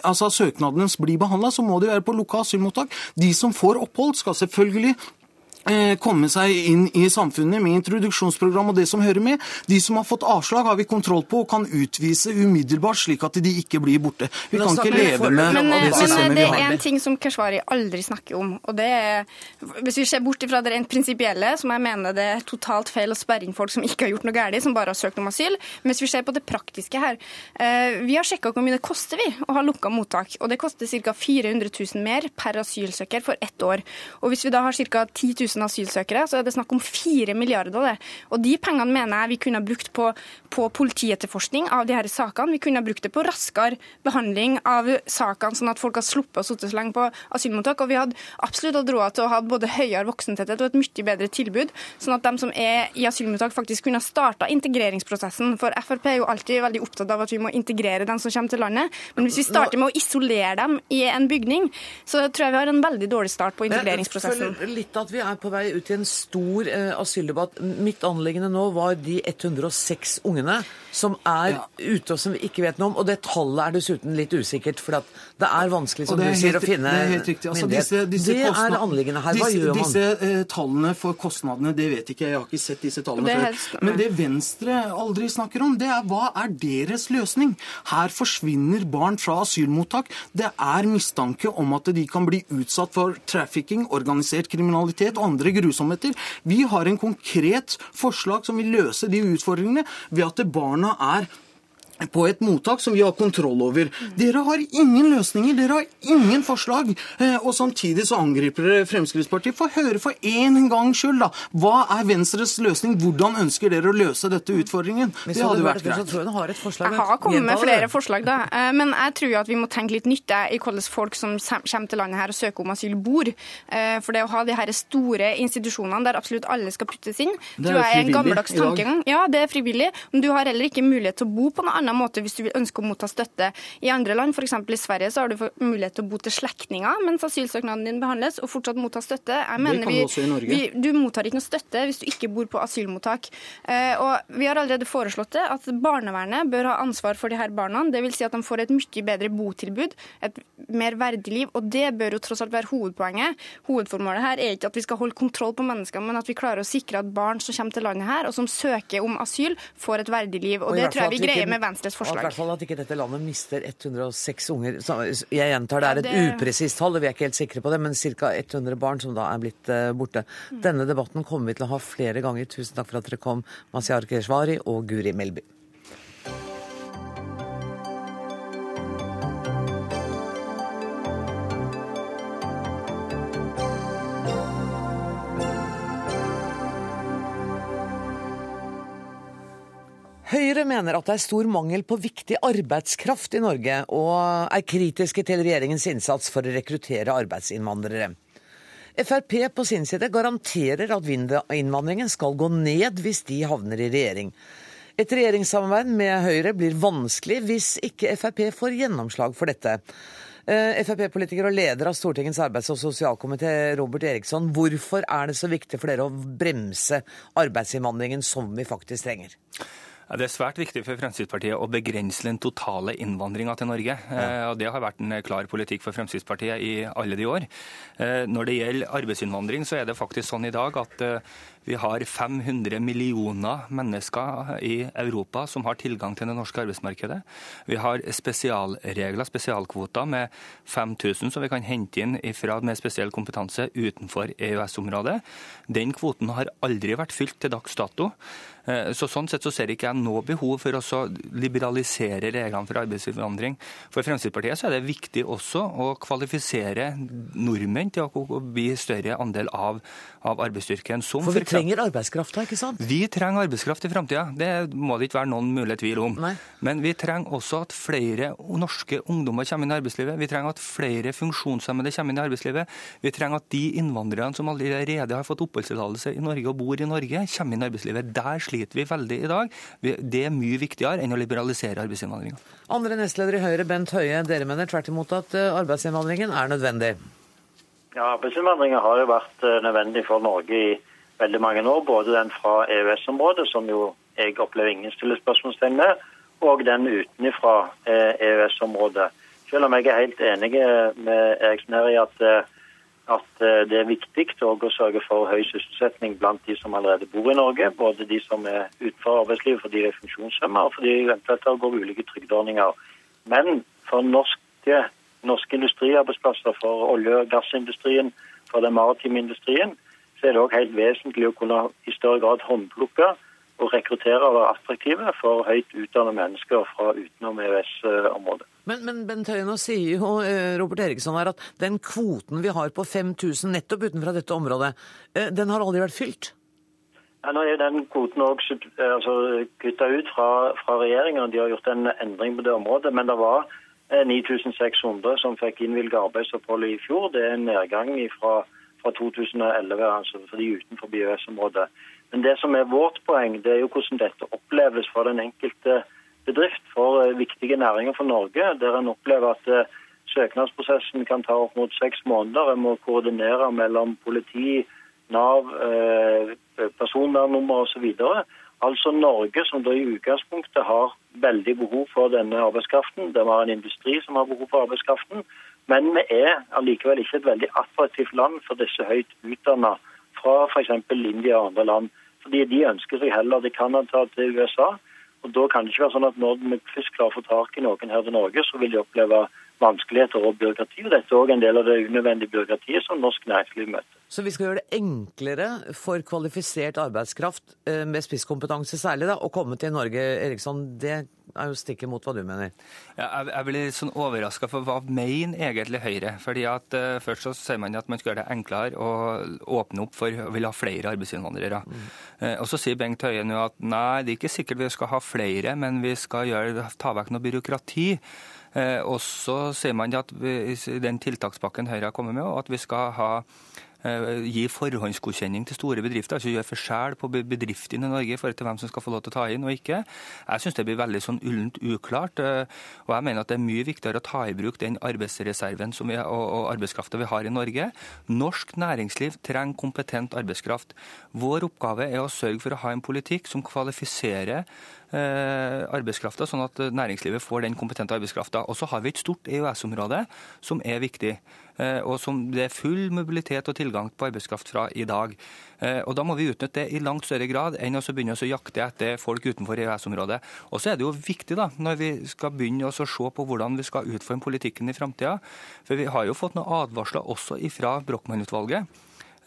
altså søknadene blir behandla, så må de være på lukka asylmottak. De som får opphold, skal selvfølgelig komme seg inn i samfunnet med introduksjonsprogram og det som hører med. De som har fått avslag, har vi kontroll på og kan utvise umiddelbart, slik at de ikke blir borte. Vi kan ikke leve med men, det systemet vi har. Det er en ting som Keshvari aldri snakker om. og det er, Hvis vi ser bort fra det rent prinsipielle, som jeg mener det er totalt feil å sperre inn folk som ikke har gjort noe galt, som bare har søkt om asyl, men hvis vi ser på det praktiske her eh, Vi har sjekka hvor mye det koster vi å ha lukka mottak, og det koster ca. 400 000 mer per asylsøker for ett år. Og hvis vi da har ca. 10 000 000 asylsøkere, så er det snakk om 4 milliarder. Det. Og de pengene mener jeg vi kunne ha brukt på, på politietterforskning av de her sakene. Vi kunne ha brukt det på raskere behandling av sakene, sånn at folk har sluppet å sitte så lenge på asylmottak. Og vi hadde absolutt hatt råd til å ha både høyere voksentetthet og et mye bedre tilbud, sånn at de som er i asylmottak faktisk kunne ha starta integreringsprosessen. For Frp er jo alltid veldig opptatt av at vi må integrere dem som kommer til landet. Men hvis vi starter med å isolere dem i en bygning, så tror jeg vi har en veldig dårlig start på integreringsprosessen. Jeg føler litt at vi er på vei ut i en stor eh, asyldebatt. Mitt anliggende nå var de 106 ungene som er ja. ute og som vi ikke vet noe om. Og det tallet er dessuten litt usikkert, for det er vanskelig som du sier, å finne altså, myndighet. Disse, disse det er anliggende her. Hva disse, gjør man? Disse eh, tallene for kostnadene, det vet ikke jeg. Jeg har ikke sett disse tallene før. Men det Venstre aldri snakker om, det er hva er deres løsning? Her forsvinner barn fra asylmottak. Det er mistanke om at de kan bli utsatt for trafficking, organisert kriminalitet og andre grusomheter. Vi har en konkret forslag som vil løse de utfordringene ved at barna er på et mottak som vi har kontroll over. Dere har ingen løsninger, dere har ingen forslag. Eh, og samtidig så angriper dere Fremskrittspartiet. Få høre for en gang skyld, da. Hva er Venstres løsning? Hvordan ønsker dere å løse dette utfordringen? Det hadde vært greit. Jeg har et forslag. Jeg har kommet med flere forslag, da. Eh, men jeg tror at vi må tenke litt nytt i hvordan folk som kommer til landet her og søker om asyl, bor. Eh, for det å ha de her store institusjonene der absolutt alle skal puttes inn, tror jeg er en gammeldags tankegang. Ja, det er frivillig. Men du har heller ikke mulighet til å bo på noe annet annen måte hvis du ønsker å motta støtte. I andre land, f.eks. i Sverige, så har du mulighet til å bo til slektninger mens asylsøknaden din behandles, og fortsatt motta støtte. Jeg mener vi, vi, du mottar ikke noe støtte hvis du ikke bor på asylmottak. Eh, og Vi har allerede foreslått det, at barnevernet bør ha ansvar for de her barna. Dvs. Si at de får et mye bedre botilbud, et mer verdig liv. Og det bør jo tross alt være hovedpoenget. Hovedformålet her er ikke at vi skal holde kontroll på mennesker, men at vi klarer å sikre at barn som kommer til landet her, og som søker om asyl, får et verdig liv. Og, og det tror jeg vi greier med Venstre Venstres forslag. Og i hvert fall at ikke dette landet mister 106 unger. Jeg gjentar, det er et ja, upresist tall, vi er ikke helt sikre på det, men ca. 100 barn som da er blitt uh, borte. Mm. Denne debatten kommer vi til å ha flere ganger. Tusen takk for at dere kom, Masiar Keshvari og Guri Melby. Høyre mener at det er stor mangel på viktig arbeidskraft i Norge, og er kritiske til regjeringens innsats for å rekruttere arbeidsinnvandrere. Frp på sin side garanterer at innvandringen skal gå ned hvis de havner i regjering. Et regjeringssamarbeid med Høyre blir vanskelig hvis ikke Frp får gjennomslag for dette. Eh, Frp-politiker og leder av Stortingets arbeids- og sosialkomité, Robert Eriksson. Hvorfor er det så viktig for dere å bremse arbeidsinnvandringen som vi faktisk trenger? Det er svært viktig for Fremskrittspartiet å begrense den totale innvandringa til Norge. Ja. og Det har vært en klar politikk for Fremskrittspartiet i alle de år. Når det gjelder arbeidsinnvandring, så er det faktisk sånn i dag at vi har 500 millioner mennesker i Europa som har tilgang til det norske arbeidsmarkedet. Vi har spesialregler, spesialkvoter, med 5000 som vi kan hente inn ifra med spesiell kompetanse utenfor EØS-området. Den kvoten har aldri vært fylt til dags dato. Eh, så Sånn sett så ser ikke jeg noe behov for å liberalisere reglene for arbeidsinnvandring. For Fremskrittspartiet så er det viktig også å kvalifisere nordmenn til å bli større andel av, av arbeidsstyrken. for vi trenger arbeidskraft da, ikke sant? Vi trenger arbeidskraft i framtida. Det må det ikke være noen mulig tvil om. Nei. Men vi trenger også at flere norske ungdommer kommer inn i arbeidslivet. Vi trenger at flere funksjonshemmede kommer inn i arbeidslivet. Vi trenger at de innvandrerne som allerede har fått oppholdstillatelse i Norge og bor i Norge, kommer inn i arbeidslivet. Der sliter vi veldig i dag. Det er mye viktigere enn å liberalisere arbeidsinnvandringa. Andre nestleder i Høyre, Bent Høie, dere mener tvert imot at eh, arbeidsinnvandringen er nødvendig? Ja, Arbeidsinnvandringa har jo vært eh, nødvendig for Norge i veldig mange år. Både den fra EØS-området, som jo jeg opplever ingen stiller spørsmålstegn med, og den utenfra EØS-området. Eh, e Selv om jeg er helt enig med Eriksen her i at at eh, det er viktig å sørge for høy sysselsetting blant de som allerede bor i Norge. Både de som er utenfor arbeidslivet fordi de er funksjonshemma, og fordi de eventuelt går ulike trygdeordninger. Men for norske, norske industriarbeidsplasser, for olje- og gassindustrien, for den maritime industrien, så er det òg helt vesentlig å kunne i større grad håndplukke og rekruttere og være attraktive for høyt utdannede mennesker fra utenom EØS-området. Men, men Bent Høie, nå sier jo eh, Robert Eriksson her at den kvoten vi har på 5000 nettopp utenfra dette området, eh, den har aldri vært fylt? Ja, nå er den kvoten også eh, altså, kutta ut fra, fra regjeringen. De har gjort en endring på det området. Men det var 9600 som fikk innvilget arbeidsopphold i fjor. Det er en nedgang fra, fra 2011 altså for de utenfor EØS-området. Men det som er vårt poeng, det er jo hvordan dette oppleves for den enkelte bedrift, for eh, viktige næringer for Norge, der en opplever at eh, søknadsprosessen kan ta opp mot seks måneder. En må koordinere mellom politi, Nav, eh, personvernnummer osv. Altså Norge, som da i utgangspunktet har veldig behov for denne arbeidskraften. Det var en industri som har behov for arbeidskraften. Men vi er allikevel ikke et veldig attraktivt land for disse høyt utdanna fra f.eks. India og andre land. Fordi de ønsker seg heller til Canada, til USA. Og Da kan det ikke være sånn at når vi først klarer å få tak i noen her til Norge, så vil de oppleve vanskeligheter og byråkrati. og Dette er òg en del av det unødvendige byråkratiet som norsk næringsliv møter. Så vi skal gjøre det enklere for kvalifisert arbeidskraft eh, med spisskompetanse særlig da, å komme til Norge. Eriksson, det er jo stikket mot hva du mener. Ja, jeg, jeg blir sånn overraska, for hva mener egentlig Høyre? Fordi at uh, Først så sier man at man skal gjøre det enklere å åpne opp for å vil ha flere arbeidsinnvandrere. Mm. Uh, og Så sier Bengt Høie nå at nei, det er ikke sikkert vi skal ha flere, men vi skal gjøre, ta vekk noe byråkrati. Uh, og så sier man at vi, den tiltakspakken Høyre har kommet med, at vi skal ha gi forhåndsgodkjenning til store bedrifter, altså gjøre forskjell på bedriftene i Norge i forhold til hvem som skal få lov til å ta inn og ikke. Jeg syns det blir veldig sånn ullent uklart. Eh, og jeg mener at det er mye viktigere å ta i bruk den arbeidsreserven vi, og, og arbeidskrafta vi har i Norge. Norsk næringsliv trenger kompetent arbeidskraft. Vår oppgave er å sørge for å ha en politikk som kvalifiserer eh, arbeidskrafta, sånn at næringslivet får den kompetente arbeidskrafta. Og så har vi et stort EØS-område som er viktig. Eh, og som det er full mobilitet og tilgang på arbeidskraft fra i dag. Eh, og Da må vi utnytte det i langt større grad enn å begynne å jakte etter folk utenfor EØS-området. Og så er det jo viktig da, når vi skal begynne å se på hvordan vi skal utforme politikken i framtida. For vi har jo fått noen advarsler også fra Brochmann-utvalget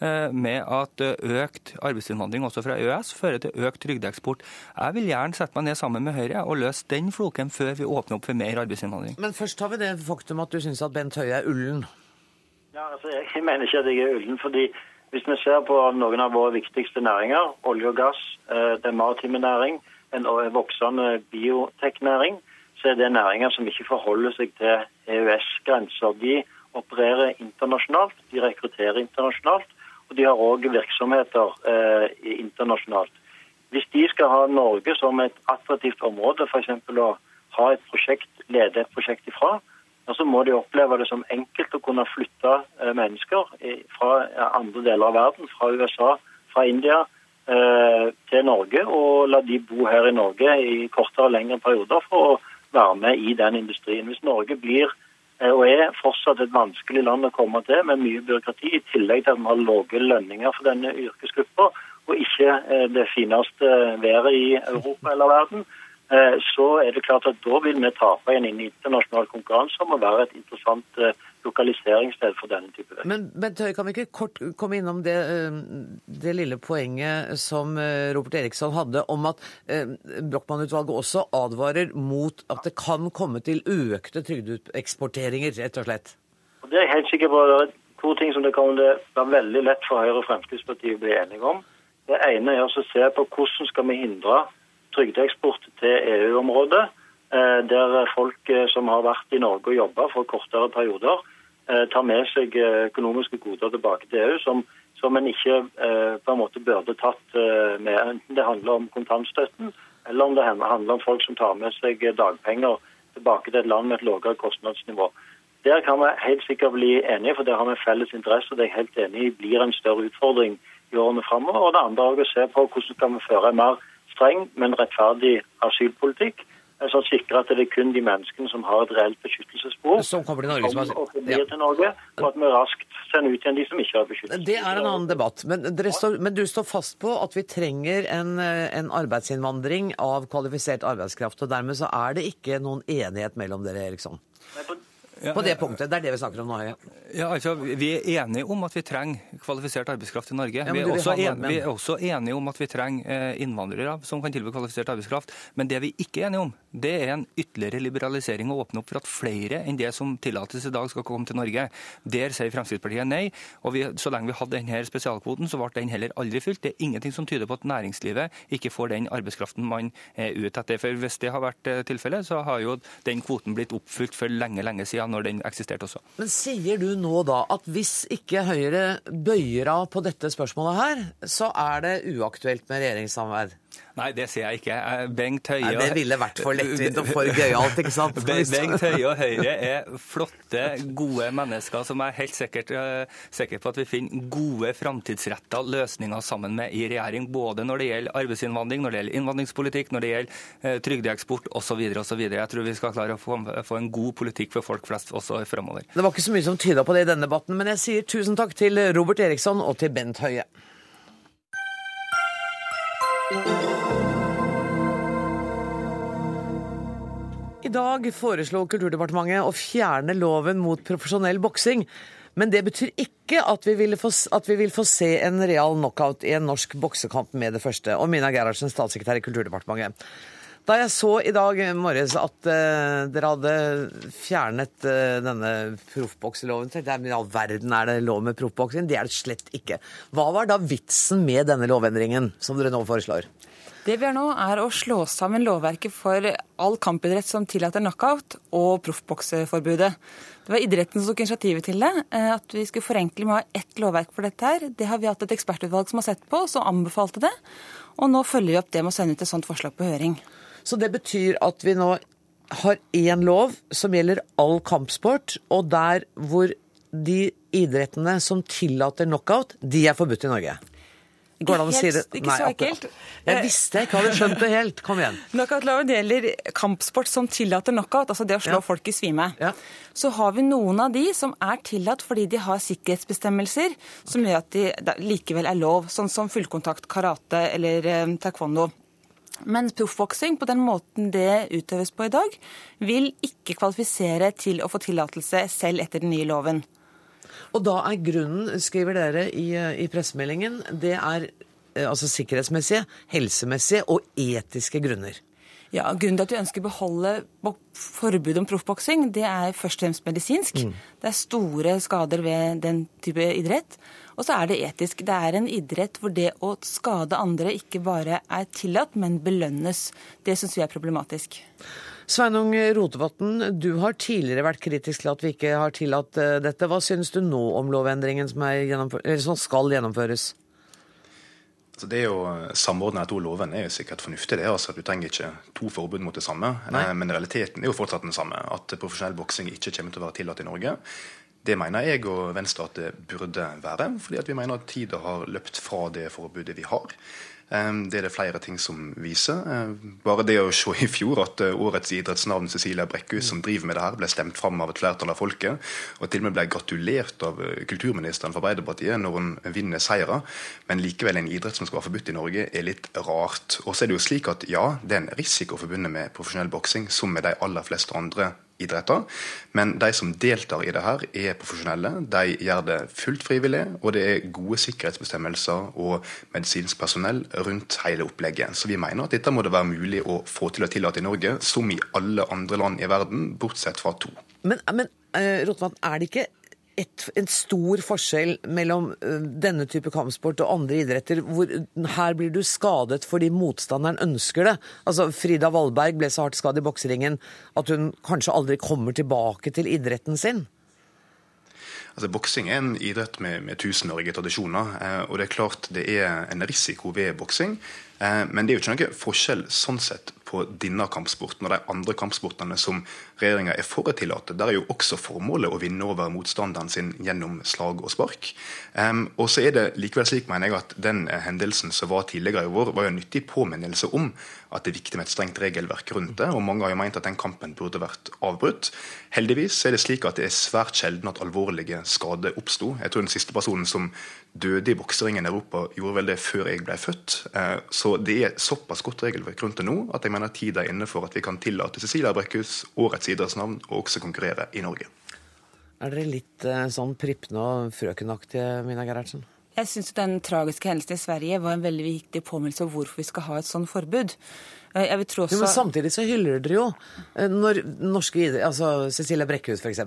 eh, med at økt arbeidsinnvandring også fra EØS fører til økt trygdeeksport. Jeg vil gjerne sette meg ned sammen med Høyre og løse den floken før vi åpner opp for mer arbeidsinnvandring. Men først har vi det faktum at du syns at Bent Høie er ullen. Ja, altså jeg mener ikke at jeg er ullen. fordi Hvis vi ser på noen av våre viktigste næringer, olje og gass, eh, den maritime næring, en voksende bioteknæring, så er det næringer som ikke forholder seg til EØS-grenser. De opererer internasjonalt, de rekrutterer internasjonalt, og de har òg virksomheter eh, internasjonalt. Hvis de skal ha Norge som et attraktivt område, f.eks. å ha et prosjekt, lede et prosjekt ifra, og så må de oppleve det som enkelt å kunne flytte eh, mennesker fra andre deler av verden, fra USA, fra India, eh, til Norge og la de bo her i Norge i kortere og lengre perioder for å være med i den industrien. Hvis Norge blir eh, og er fortsatt et vanskelig land å komme til med mye byråkrati, i tillegg til at vi har lave lønninger for denne yrkesgruppa, og ikke det fineste været i Europa eller verden, så er det klart at da vil vi tape i en internasjonal konkurranse om å være et interessant lokaliseringssted for denne type vekst. Men Bent Høie, kan vi ikke kort komme innom det, det, lille poenget som Robert Eriksson hadde om at Brochmann-utvalget også advarer mot at det kan komme til økte trygdeeksporteringer, rett og slett? Det er jeg helt sikker på. Det er to ting som det kan være veldig lett for Høyre og Fremskrittspartiet å bli enige om. Det ene er å se på hvordan skal vi hindre trygdeeksport til EU-området Eh, der folk eh, som har vært i Norge og jobba for kortere perioder, eh, tar med seg økonomiske goder tilbake til EU som, som en ikke på en måte burde tatt med. Enten det handler om kontantstøtten, eller om det handler om folk som tar med seg dagpenger tilbake til et land med et lavere kostnadsnivå. Der kan vi helt sikkert bli enige, for der har vi felles interesse. og Det er jeg helt enig i blir en større utfordring i årene framover. Og det andre er å se på hvordan kan vi føre en mer streng, men rettferdig asylpolitikk som sikrer at det er kun de menneskene som har et reelt beskyttelsesbehov, som kommer til Norge, som, og ja. til Norge, og at vi raskt sender ut igjen de som ikke har beskyttelse. Det er en annen debatt. Men, står, men du står fast på at vi trenger en, en, arbeidsinnvandring av kvalifisert arbeidskraft. og Dermed så er det ikke noen enighet mellom dere, Eriksson? Nei, på på det punktet. Det er det vi snakker om nå. Ja. ja, altså, Vi er enige om at vi trenger kvalifisert arbeidskraft i Norge. Ja, vi, er også en, vi, er også enige om at vi trenger eh, innvandrere som kan tilby kvalifisert arbeidskraft. Men det vi ikke er enige om, det er en ytterligere liberalisering og åpne opp for at flere enn det som tillates i dag, skal komme til Norge. Der sier Fremskrittspartiet nei. og vi, Så lenge vi hadde denne spesialkvoten, så ble den heller aldri fylt. Det er ingenting som tyder på at næringslivet ikke får den arbeidskraften man er ute etter. For Hvis det har vært eh, tilfellet, så har jo den kvoten blitt oppfylt for lenge, lenge siden når den eksisterte også. Men sier du nå da at hvis ikke Høyre bøyer av på dette spørsmålet her, så er det uaktuelt med regjeringssamarbeid? Nei, det sier jeg ikke. Bengt Høie Nei, Det ville vært for lettvint og for gøyalt, ikke sant? Bengt Høie og Høyre er flotte, gode mennesker som jeg er helt sikkert, uh, sikker på at vi finner gode, framtidsretta løsninger sammen med i regjering. Både når det gjelder arbeidsinnvandring, når det gjelder innvandringspolitikk, når det gjelder uh, trygdeeksport osv. osv. Jeg tror vi skal klare å få, få, en god politikk for folk flest også framover. Det var ikke så mye som tyda på det i denne debatten, men jeg sier tusen takk til Robert Eriksson og til Bent Høie. I dag foreslo Kulturdepartementet å fjerne loven mot profesjonell boksing. Men det betyr ikke at vi, få, at vi, vil få se en real knockout i en norsk boksekamp med det første. Og Mina Gerhardsen, statssekretær i Kulturdepartementet. Da jeg så i dag morges at uh, dere hadde fjernet uh, denne proffbokseloven, tenkte jeg men i all verden er det lov med proffboksing? Det er det slett ikke. Hva var da vitsen med denne lovendringen som dere nå foreslår? Det vi gjør nå, er å slå sammen lovverket for all kampidrett som tillater knockout, og proffbokseforbudet. Det var idretten som tok initiativet til det. Eh, at vi skulle forenkle med å ha ett lovverk for dette her. Det har vi hatt et ekspertutvalg som har sett på, som anbefalte det. Og nå følger vi opp det med å sende ut et sånt forslag på høring. Så det betyr at vi nå har én lov som gjelder all kampsport, og der hvor de idrettene som tillater knockout, de er forbudt i Norge? Går det an å si det? Ikke så ekkelt. Jeg visste jeg ikke hadde skjønt det helt. Kom igjen. Knockoutloven gjelder kampsport som tillater knockout, altså det å slå ja. folk i svime. Ja. Så har vi noen av de som er tillatt fordi de har sikkerhetsbestemmelser som gjør at de likevel er lov, sånn som fullkontakt karate eller eh, taekwondo. Men proffboksing, på den måten det utøves på i dag, vil ikke kvalifisere til å få tillatelse selv etter den nye loven. Og da er grunnen, skriver dere i, i pressemeldingen, det er eh, altså sikkerhetsmessige, helsemessige og etiske grunner. Ja, Grunnen til at vi ønsker å beholde forbudet om proffboksing, det er først og fremst medisinsk. Mm. Det er store skader ved den type idrett. Og så er det etisk. Det er en idrett hvor det å skade andre ikke bare er tillatt, men belønnes. Det syns vi er problematisk. Sveinung Rotevatn, du har tidligere vært kritisk til at vi ikke har tillatt eh, dette. Hva synes du nå om lovendringen som, som skal gjennomføres? Altså det å samordne de to lovene er jo sikkert fornuftig. det, altså Du trenger ikke to forbud mot det samme. Nei. Eh, men realiteten er jo fortsatt den samme. At profesjonell boksing ikke kommer til å være tillatt i Norge. Det mener jeg og Venstre at det burde være, fordi vi mener at tida har løpt fra det forbudet vi har. Det er det flere ting som viser. Bare det å se i fjor at årets idrettsnavn Cecilia Brekkhus, som driver med det her, ble stemt fram av et flertall av folket, og til og med ble gratulert av kulturministeren for Arbeiderpartiet når hun vinner seire, men likevel en idrett som skal være forbudt i Norge, er litt rart. Og så er det jo slik at ja, det er en risiko forbundet med profesjonell boksing, som med de aller fleste andre idretter. Men de som deltar i det her, er profesjonelle. De gjør det fullt frivillig, og det er gode sikkerhetsbestemmelser og medisinsk personell rundt hele opplegget. Så vi mener at dette må det være mulig å få til å tillate i Norge, som i alle andre land i verden, bortsett fra to. Men, men uh, Rotevatn, er det ikke et, en stor forskjell mellom uh, denne type kampsport og andre idretter, hvor her blir du skadet fordi motstanderen ønsker det. Altså, Frida Wallberg ble så hardt skadd i bokseringen at hun kanskje aldri kommer tilbake til idretten sin. Altså, Boksing er en idrett med, med tusenårige tradisjoner. Eh, og det er klart det er en risiko ved boksing. Eh, men det er jo ikke noe forskjell sånn sett på denne kampsporten og de andre kampsportene som regjeringa er for å tillate. Der er jo også formålet å vinne over motstanderen sin gjennom slag og spark. Um, og så er det likevel slik, mener jeg, at den eh, hendelsen som var tidligere i vår, var jo en nyttig påminnelse om at det er viktig med et strengt regelverk rundt det. Og mange har jo meint at den kampen burde vært avbrutt. Heldigvis er det slik at det er svært sjelden at alvorlige skader oppsto. Jeg tror den siste personen som døde i bokseringen i Europa, gjorde vel det før jeg ble født. Uh, så det er såpass godt regelverk rundt det nå at jeg mener tida er inne for at vi kan tillate Cecilia Brekkhus, årets idrettsnavn, og også konkurrere i Norge. Er dere litt uh, sånn prippende og frøkenaktige, Mina Gerhardsen? Jeg syns den tragiske hendelsen i Sverige var en veldig viktig påminnelse om hvorfor vi skal ha et sånt forbud. Eh, også... jo, men samtidig så hyller dere jo når norske idretter Altså Cecilia Brekkhus, f.eks.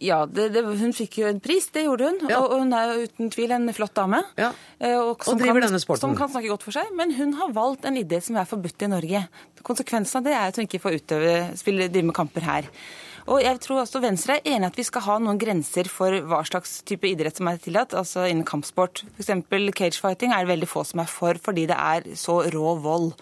Ja, det, det, hun fikk jo en pris, det gjorde hun. Ja. Og, hun er jo uten tvil en flott dame. Ja. Eh, og, og driver kan, denne sporten. Som kan snakke godt for seg. Men hun har valgt en idé som er forbudt i Norge. Konsekvensen av det er at hun ikke får utøve, spille, drive med kamper her. Og jeg tror også Venstre er enig at vi skal ha noen grenser for hva slags type idrett som er tillatt, altså innen kampsport. F.eks. cagefighting er det veldig få som er for, fordi det er så rå vold.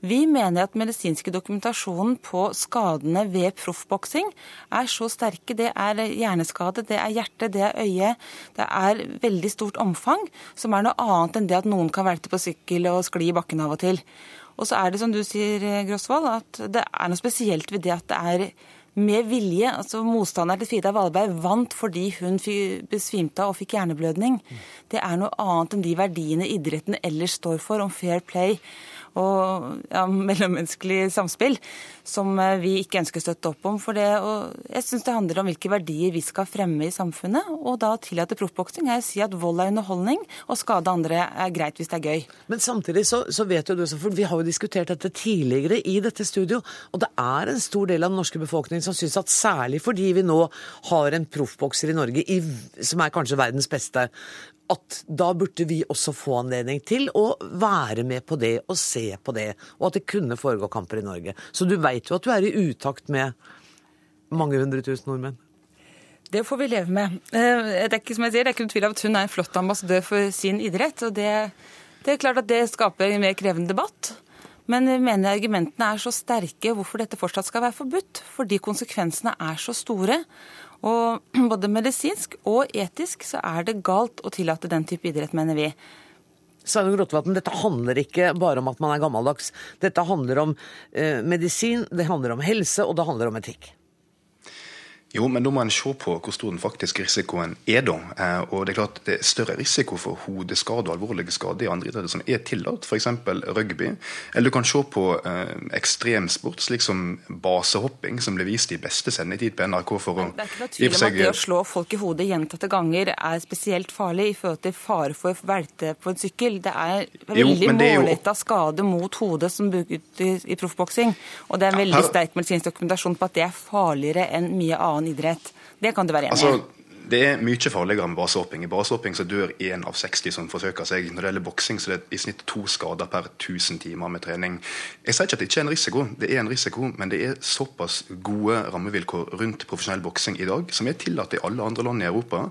Vi mener at medisinske dokumentasjonen på skadene ved proffboksing er så sterke. Det er hjerneskade, det er hjerte, det er øye. Det er veldig stort omfang, som er noe annet enn det at noen kan velte på sykkel og skli i bakken av og til. Og så er det som du sier, Grosvold, at det er noe spesielt ved det at det er med vilje. altså Motstanderen til Frida Valberg vant fordi hun besvimte og fikk hjerneblødning. Det er noe annet enn de verdiene idretten ellers står for, om fair play og ja, mellommenneskelig samspill, som eh, vi ikke ønsker å støtte opp om. For det, jeg syns det handler om hvilke verdier vi skal fremme i samfunnet. Og da tillate proffboksing er å si at vold er underholdning, og skade andre er greit hvis det er gøy. Men samtidig så, så vet jo du, for vi har jo diskutert dette tidligere i dette studio, og det er en stor del av den norske befolkningen som syns at særlig fordi vi nå har en proffbokser i Norge i, som er kanskje verdens beste, at da burde vi også få anledning til å være med på det og se på det, og at det kunne foregå kamper i Norge. Så du veit jo at du er i utakt med mange hundre tusen nordmenn. Det får vi leve med. Eh, det er ikke som jeg sier, det er ikke noen tvil av at hun er en flott ambassadør for sin idrett. og det, det er klart at det skaper en mer krevende debatt. Men jeg mener argumentene er så sterke hvorfor dette fortsatt skal være forbudt. Fordi konsekvensene er så store. Og både medisinsk og etisk så er det galt å tillate den type idrett, mener vi. Sveinung Rotevatn, dette handler ikke bare om at man er gammeldags. Dette handler om eh, medisin, det handler om helse, og det handler om etikk. Jo, men da må en se på hvor stor den faktiske risikoen er, da. Eh, og det er klart det er større risiko for hodeskade og alvorlige skader i andre idretter som er tillatt, f.eks. rugby. Eller du kan se på eh, ekstremsport, slik som basehopping, som ble vist i beste sendetid på NRK for å Det er ikke noe tvil om at det å slå folk i hodet gjentatte ganger er spesielt farlig i forhold til fare for å velte på en sykkel. Det er veldig målretta skade mot hodet som brukes i, proffboksing. Og det er en veldig sterk medisinsk dokumentasjon på at det er farligere enn mye annet annen idrett. Det kan du være enig i? Altså, det er mye farligere med basehopping. I basehopping så dør én av 60 som forsøker seg. Når det gjelder boksing, så er det i snitt to skader per 1000 timer med trening. Jeg sier ikke at det ikke er en risiko, det er en risiko, men det er såpass gode rammevilkår rundt profesjonell boksing i dag, som er tillatt i alle andre land i Europa,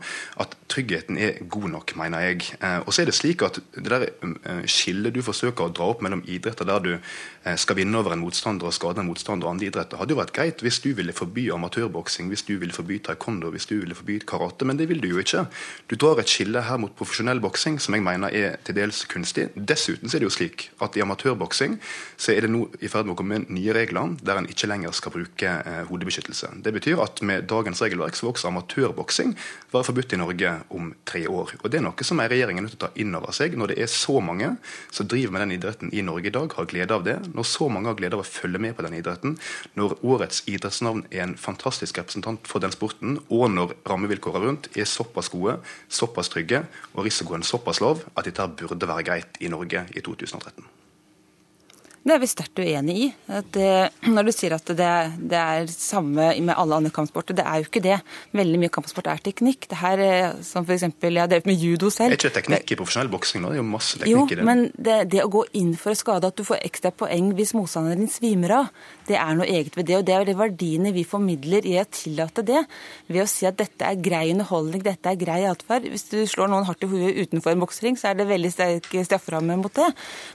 at tryggheten er god nok, mener jeg. Eh, og så er det slik at det der eh, skillet du forsøker å dra opp mellom idretter der du eh, skal vinne over en motstander og skade en motstander og andre idretter, hadde jo vært greit hvis du ville forby amatørboksing, hvis du ville forby taekwondo, hvis du ville forby karate prate, men det vil du jo ikke. Du drar et skille her mot profesjonell boksing, som jeg mener er til dels kunstig. Dessuten er det jo slik at i amatørboksing så er det nå i ferd med å komme nye regler der en ikke lenger skal bruke eh, hodebeskyttelse. Det betyr at med dagens regelverk så vil også amatørboksing være forbudt i Norge om tre år. Og Det er noe som er regjeringen nødt til å ta inn over seg når det er så mange som driver med den idretten i Norge i dag, har glede av det. Når så mange har glede av å følge med på den idretten. Når årets idrettsnavn er en fantastisk representant for den sporten, og når rammevilkårene rundt er såpass gode, såpass trygge og risikoen såpass lav at dette burde være greit i Norge i 2013. Det er vi sterkt uenig i. Det, når du sier at det, det, er samme med alle andre kampsporter, det er jo ikke det. Veldig mye kampsport er teknikk. Det her, som for eksempel, Jeg har drevet med judo selv. Det er ikke teknikk i profesjonell boksing nå? Det er jo masse teknikk jo, i det. Jo, men det, det, å gå inn for å skade, at du får ekstra poeng hvis motstanderen din svimer av, det er noe eget ved det. Og det er de verdiene vi formidler i å tillate det, ved å si at dette er grei underholdning, dette er grei atferd. Hvis du slår noen hardt i hodet utenfor en boksering, så er det veldig sterk strafferamme mot det.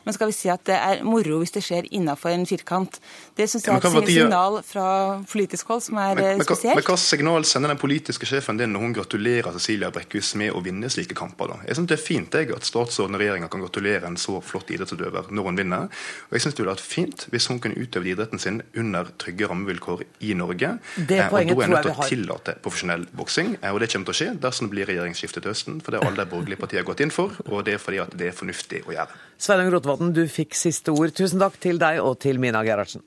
Men skal vi si at det er moro hvis det skjer innafor en firkant. Det syns jeg er et signal fra politisk hold som er men, men, spesielt. Men hva signal sender den politiske sjefen din når hun gratulerer Cecilia Brekkhus med å vinne slike kamper? da? Jeg synes Det er fint jeg, at statsråden og regjeringa kan gratulere en så flott idrettsutøver når hun vinner. Og jeg synes det ville vært fint hvis hun kunne utøve idretten sin under trygge rammevilkår i Norge. Det eh, og da er jeg nødt til å tillate profesjonell boksing. Eh, og det kommer til å skje dersom det blir regjeringsskifte til høsten. For det har alle de borgerlige partiene gått inn for, og det er fordi at det er fornuftig å gjøre. Sveinung Rotevatn, du fikk siste ord. Tusen takk til deg og til Mina Gerhardsen.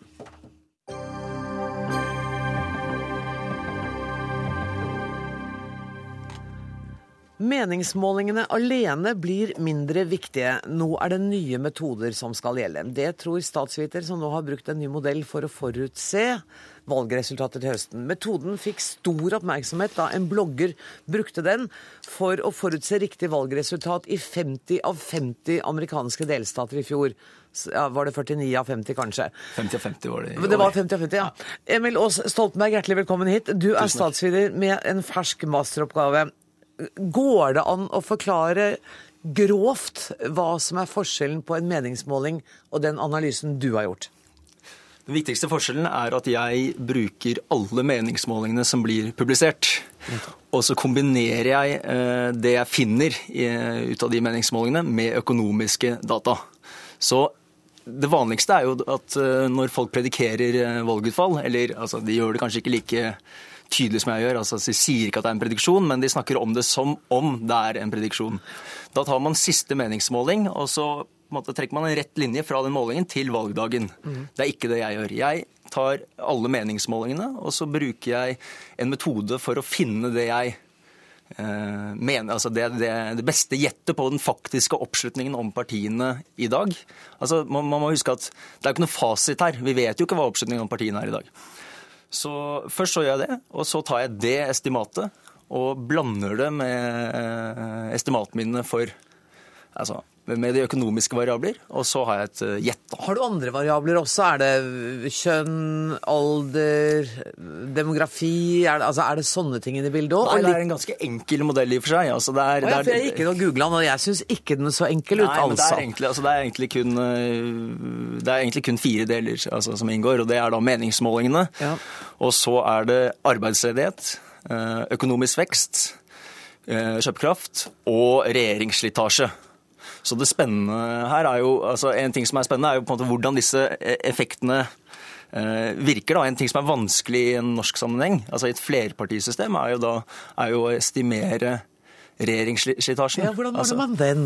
Meningsmålingene alene blir mindre viktige. Nå er det nye metoder som skal gjelde. Det tror statsviter, som nå har brukt en ny modell for å forutse valgresultatet til høsten. Metoden fikk stor oppmerksomhet da en blogger brukte den for å forutse riktig valgresultat i 50 av 50 amerikanske delstater i fjor. Ja, var det 49 av 50, kanskje? 50 av 50 var det i år. Det var 50 av 50, ja. Emil Aas Stoltenberg, hjertelig velkommen hit. Du er statsviter med en fersk masteroppgave. Går det an å forklare grovt hva som er forskjellen på en meningsmåling og den analysen du har gjort? Den viktigste forskjellen er at jeg bruker alle meningsmålingene som blir publisert. Og så kombinerer jeg eh, det jeg finner ut av de meningsmålingene, med økonomiske data. Så det vanligste er jo at eh, når folk predikerer eh, valgutfall, eller altså, de gjør det kanskje ikke like tydelig som jeg gjør. altså De sier ikke at det er en prediksjon, men de snakker om det som om det er en prediksjon. Da tar man siste meningsmåling, og så måte, trekker man en rett linje fra den målingen til valgdagen. Mm. Det er ikke det jeg gjør. Jeg tar alle meningsmålingene, og så bruker jeg en metode for å finne det jeg eh, mener, altså det, det, det, beste gjettet på den faktiske oppslutningen om partiene i dag. Altså, man, man, må huske at Det er jo ikke noe fasit her. Vi vet jo ikke hva oppslutningen om partiene er i dag. Så Først så gjør jeg det, og så tar jeg det estimatet og blander det med eh, estimatminene for altså, med de økonomiske variabler, og så har jeg et eh, gjett. Har du andre variabler også? Er det kjønn, alder, demografi? Er det, altså, er det sånne ting i det bildet òg? Det er en ganske enkel modell i og for seg. Altså, det er, oh, ja, for jeg gikk inn og googla den, og jeg syns ikke den er så enkel ut, nei, altså. Det er, egentlig, altså, det, er egentlig kun, eh, det er egentlig kun fire deler altså, som inngår, og det er da meningsmålingene. Ja. Og så er det arbeidsledighet, eh, økonomisk vekst, kjøpekraft og regjeringsslitasje. Så det spennende her er jo altså En ting som er spennende, er jo på en måte hvordan disse e- effektene eh, virker. da. En ting som er vanskelig i en norsk sammenheng, altså i et flerpartisystem, er jo da er jo å estimere regjeringsslitasjen. Ja, hvordan måler altså, man den?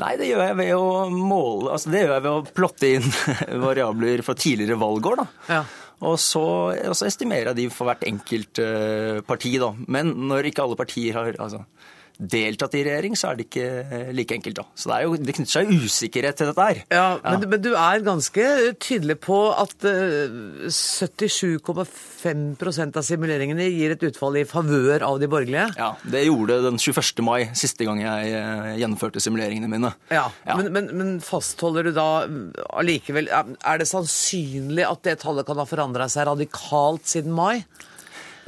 Nei, det gjør jeg ved å måle altså Det gjør jeg ved å plotte inn variabler fra tidligere valgår. da. Ja. Og så, og så, estimerer jeg de for hvert enkelt uh, parti. da. Men når ikke alle partier har altså, deltatt i regjering, så er det ikke eh, like enkelt. da. Så det, er jo, det knytter seg usikkerhet til dette her. Ja, men, ja. men, du er ganske tydelig på at 77,5 eh, av simuleringene gir et utfall i favør av de borgerlige? Ja, det gjorde den 21. mai, siste gang jeg eh, gjennomførte simuleringene mine. Ja, ja. Men, men, men, fastholder du da allikevel Er det sannsynlig at det tallet kan ha forandra seg radikalt siden mai?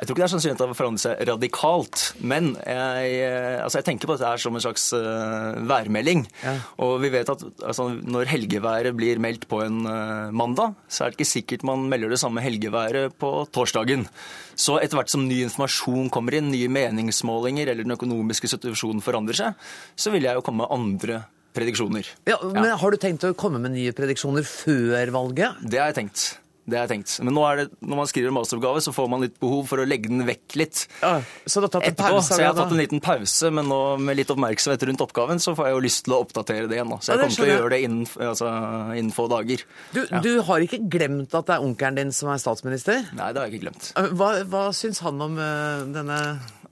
Jeg tror ikke det er sannsynlig at det har forandret seg radikalt. Men jeg, eh, altså jeg tenker på dette her som en slags uh, værmelding. Ja. Og vi vet at altså, når helgeværet blir meldt på en uh, mandag, så er det ikke sikkert man melder det samme helgeværet på torsdagen. Så etter hvert som ny informasjon kommer inn, nye meningsmålinger eller den økonomiske situasjonen forandrer seg, så vil jeg jo komme med andre prediksjoner. Ja, men ja. Har du tenkt å komme med nye prediksjoner før valget? Det har jeg tenkt. Det har jeg tenkt. Men nå er det, når man skriver en masteroppgave, så får man litt behov for å legge den vekk litt. Ja, så Etterpå, pause? Så jeg har tatt en liten pause, men nå med litt oppmerksomhet rundt oppgaven, så får jeg jo lyst til å oppdatere det igjen. Da. Så jeg ja, kommer til å gjøre det innen, altså, innen få dager. Du, ja. du, har ikke glemt at det er onkelen din som er statsminister? Nei, det har jeg ikke glemt. Hva, hva syns han om uh, denne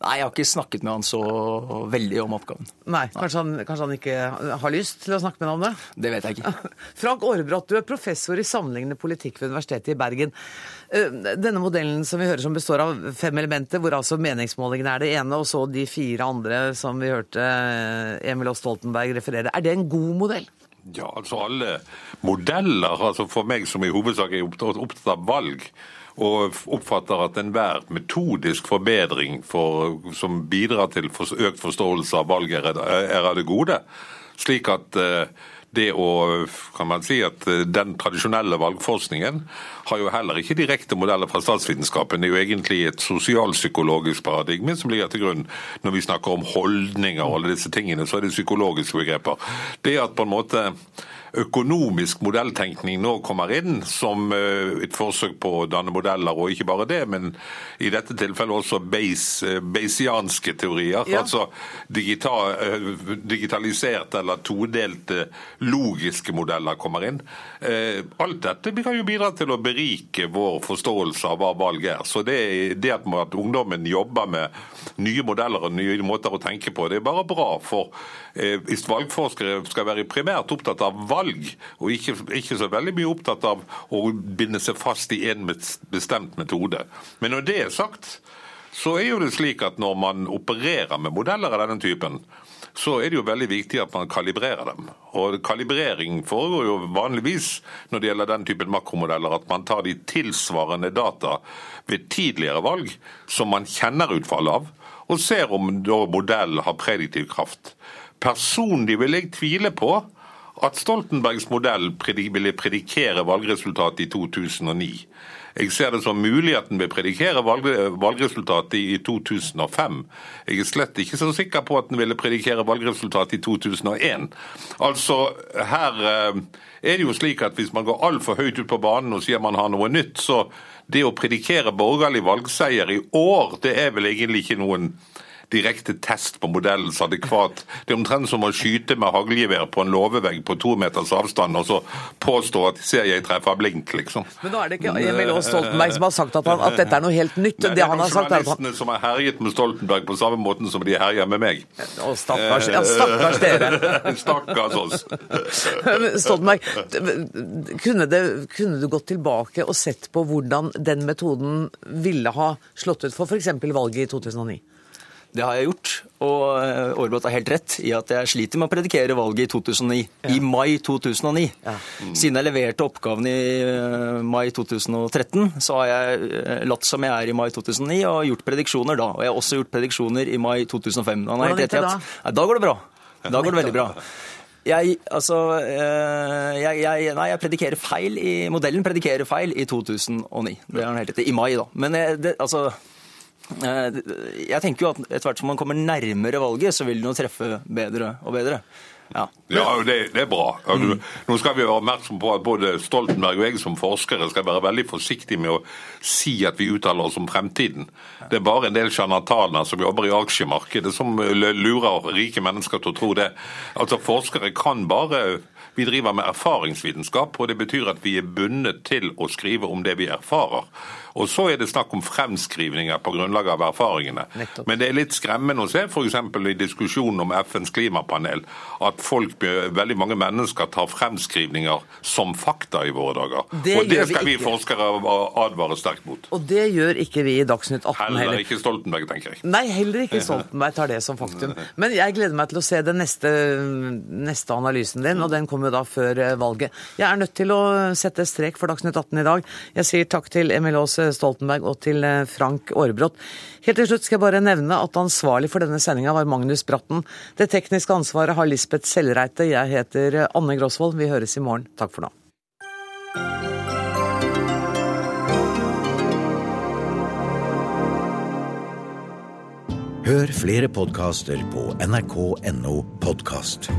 Nei, jeg har ikke snakket med han så veldig om oppgaven. Nei, Kanskje han, kanskje han ikke har lyst til å snakke med deg om det? Det vet jeg ikke. Frank Aarebrot, du er professor i sammenlignende politikk ved Universitetet i Bergen. Eh, denne modellen som vi hører som består av fem elementer, hvor altså meningsmålingene er det ene, og så de fire andre som vi hørte eh, Emil og Stoltenberg referere, er det en god modell? Ja, altså alle modeller, altså for meg som i hovedsak er opptatt av valg, og oppfatter at enhver metodisk forbedring for, som bidrar til økt forståelse av valget, er av det gode. Slik at eh, det å kan man si at eh, Den tradisjonelle valgforskningen har jo heller ikke direkte modeller fra statsvitenskapen. Det er jo egentlig et sosialpsykologisk paradigme som ligger til grunn når vi snakker om holdninger og alle disse tingene. Så er det psykologiske begreper. Det at på en måte økonomisk modelltenkning nå kommer inn som eh, et forsøk på å danne modeller, og ikke bare det, men i dette tilfellet også Bayes, bayesianske teorier. Ja. Altså digital, eh, digitaliserte eller todelte logiske modeller kommer inn. Eh, alt dette kan jo bidra til å berike vår forståelse av hva valg er. Så det, det at, ungdommen jobber med nye modeller og nye måter å tenke på, det er bare bra. For hvis valgforskere skal være primært opptatt av valg, valg, og ikke, ikke, så veldig mye opptatt av å binde seg fast i en bestemt metode. Men når det er sagt, så er jo det slik at når man opererer med modeller av denne typen, så er det jo veldig viktig at man kalibrerer dem. Og Kalibrering foregår jo vanligvis når det gjelder den typen makromodeller, at man tar de tilsvarende data ved tidligere valg som man kjenner utfallet av, og ser om modellen har prediktiv kraft. Personlig vil jeg tvile på at Stoltenbergs modell ville predikere valgresultatet i 2009. Jeg ser det som mulig at den vil predikere valgresultatet i 2005. Jeg er slett ikke så sikker på at den ville predikere valgresultatet i 2001. Altså, her eh, er det jo slik at hvis man går altfor høyt ut på banen og sier man har noe nytt, så det å predikere borgerlig valgseier i år, det er vel egentlig ikke noen direkte test på modellens adekvat. Det er omtrent som å skyte med haglgevær på en låvevegg på to meters avstand og så påstå at ser jeg treffer blink, liksom. Men nå er det ikke Emil Aas Stoltenberg som har sagt at, han, at, dette er noe helt nytt. Nei, det, er journalistene som har herjet med Stoltenberg på samme måten som de herjer med meg. Å, stakkars, ja, stakkars dere. stakkars oss. Stoltenberg, kunne, det, kunne du gått tilbake og sett på hvordan den metoden ville ha slått ut for f.eks. valget i 2009? Det har jeg gjort, og Aarebrot har helt rett i at jeg sliter med å predikere valget i 2009. Ja. I mai 2009. Ja. Mm. Siden jeg leverte oppgaven i eh, mai 2013, så har jeg eh, latt som jeg er i mai 2009 og gjort prediksjoner da. Og jeg har også gjort prediksjoner i mai 2005. Hvordan rett det da? nei, da går det bra. Da går det veldig bra. Jeg, altså, eh, jeg, jeg, nei, jeg predikerer feil i Modellen predikerer feil i 2009. Det er den helt rett i. mai, da. Men det, altså Eh, jeg tenker jo at etter hvert som man kommer nærmere valget, så vil den jo treffe bedre og bedre. Ja, ja det, det, er bra. Mm. Nå skal vi være oppmerksom på at både Stoltenberg og jeg som forskere skal være veldig forsiktige med å si at vi uttaler oss om fremtiden. Det er bare en del sjarlataner som jobber i aksjemarkedet som lurer rike mennesker til å tro det. Altså Forskere kan bare vi driver med erfaringsvitenskap, og det betyr at vi er bundet til å skrive om det vi erfarer. Og så er det snakk om fremskrivninger på grunnlag av erfaringene. Nettopp. Men det er litt skremmende å se f.eks. i diskusjonen om FNs klimapanel at folk, veldig mange mennesker tar fremskrivninger som fakta i våre dager. Det og det skal vi, vi forskere advare sterkt mot. Og det gjør ikke vi i Dagsnytt 18 heller. Heller ikke Stoltenberg, tenker jeg. Nei, heller ikke Stoltenberg tar det som faktum. Men jeg gleder meg til å se den neste, neste analysen din, og den kommer da før eh, valget. Jeg er nødt til å sette strek for Dagsnytt 18 i dag. Jeg sier takk til Emil Aas Stoltenberg og til Frank Aarebrot. Helt til slutt skal jeg bare nevne at ansvarlig for denne sendinga var Magnus Bratten. Det tekniske ansvaret har Lisbeth Sellreite. Jeg heter Anne Grosvold. Vi høres i morgen. Takk for nå. Hør flere podkaster på nrk.no podkast.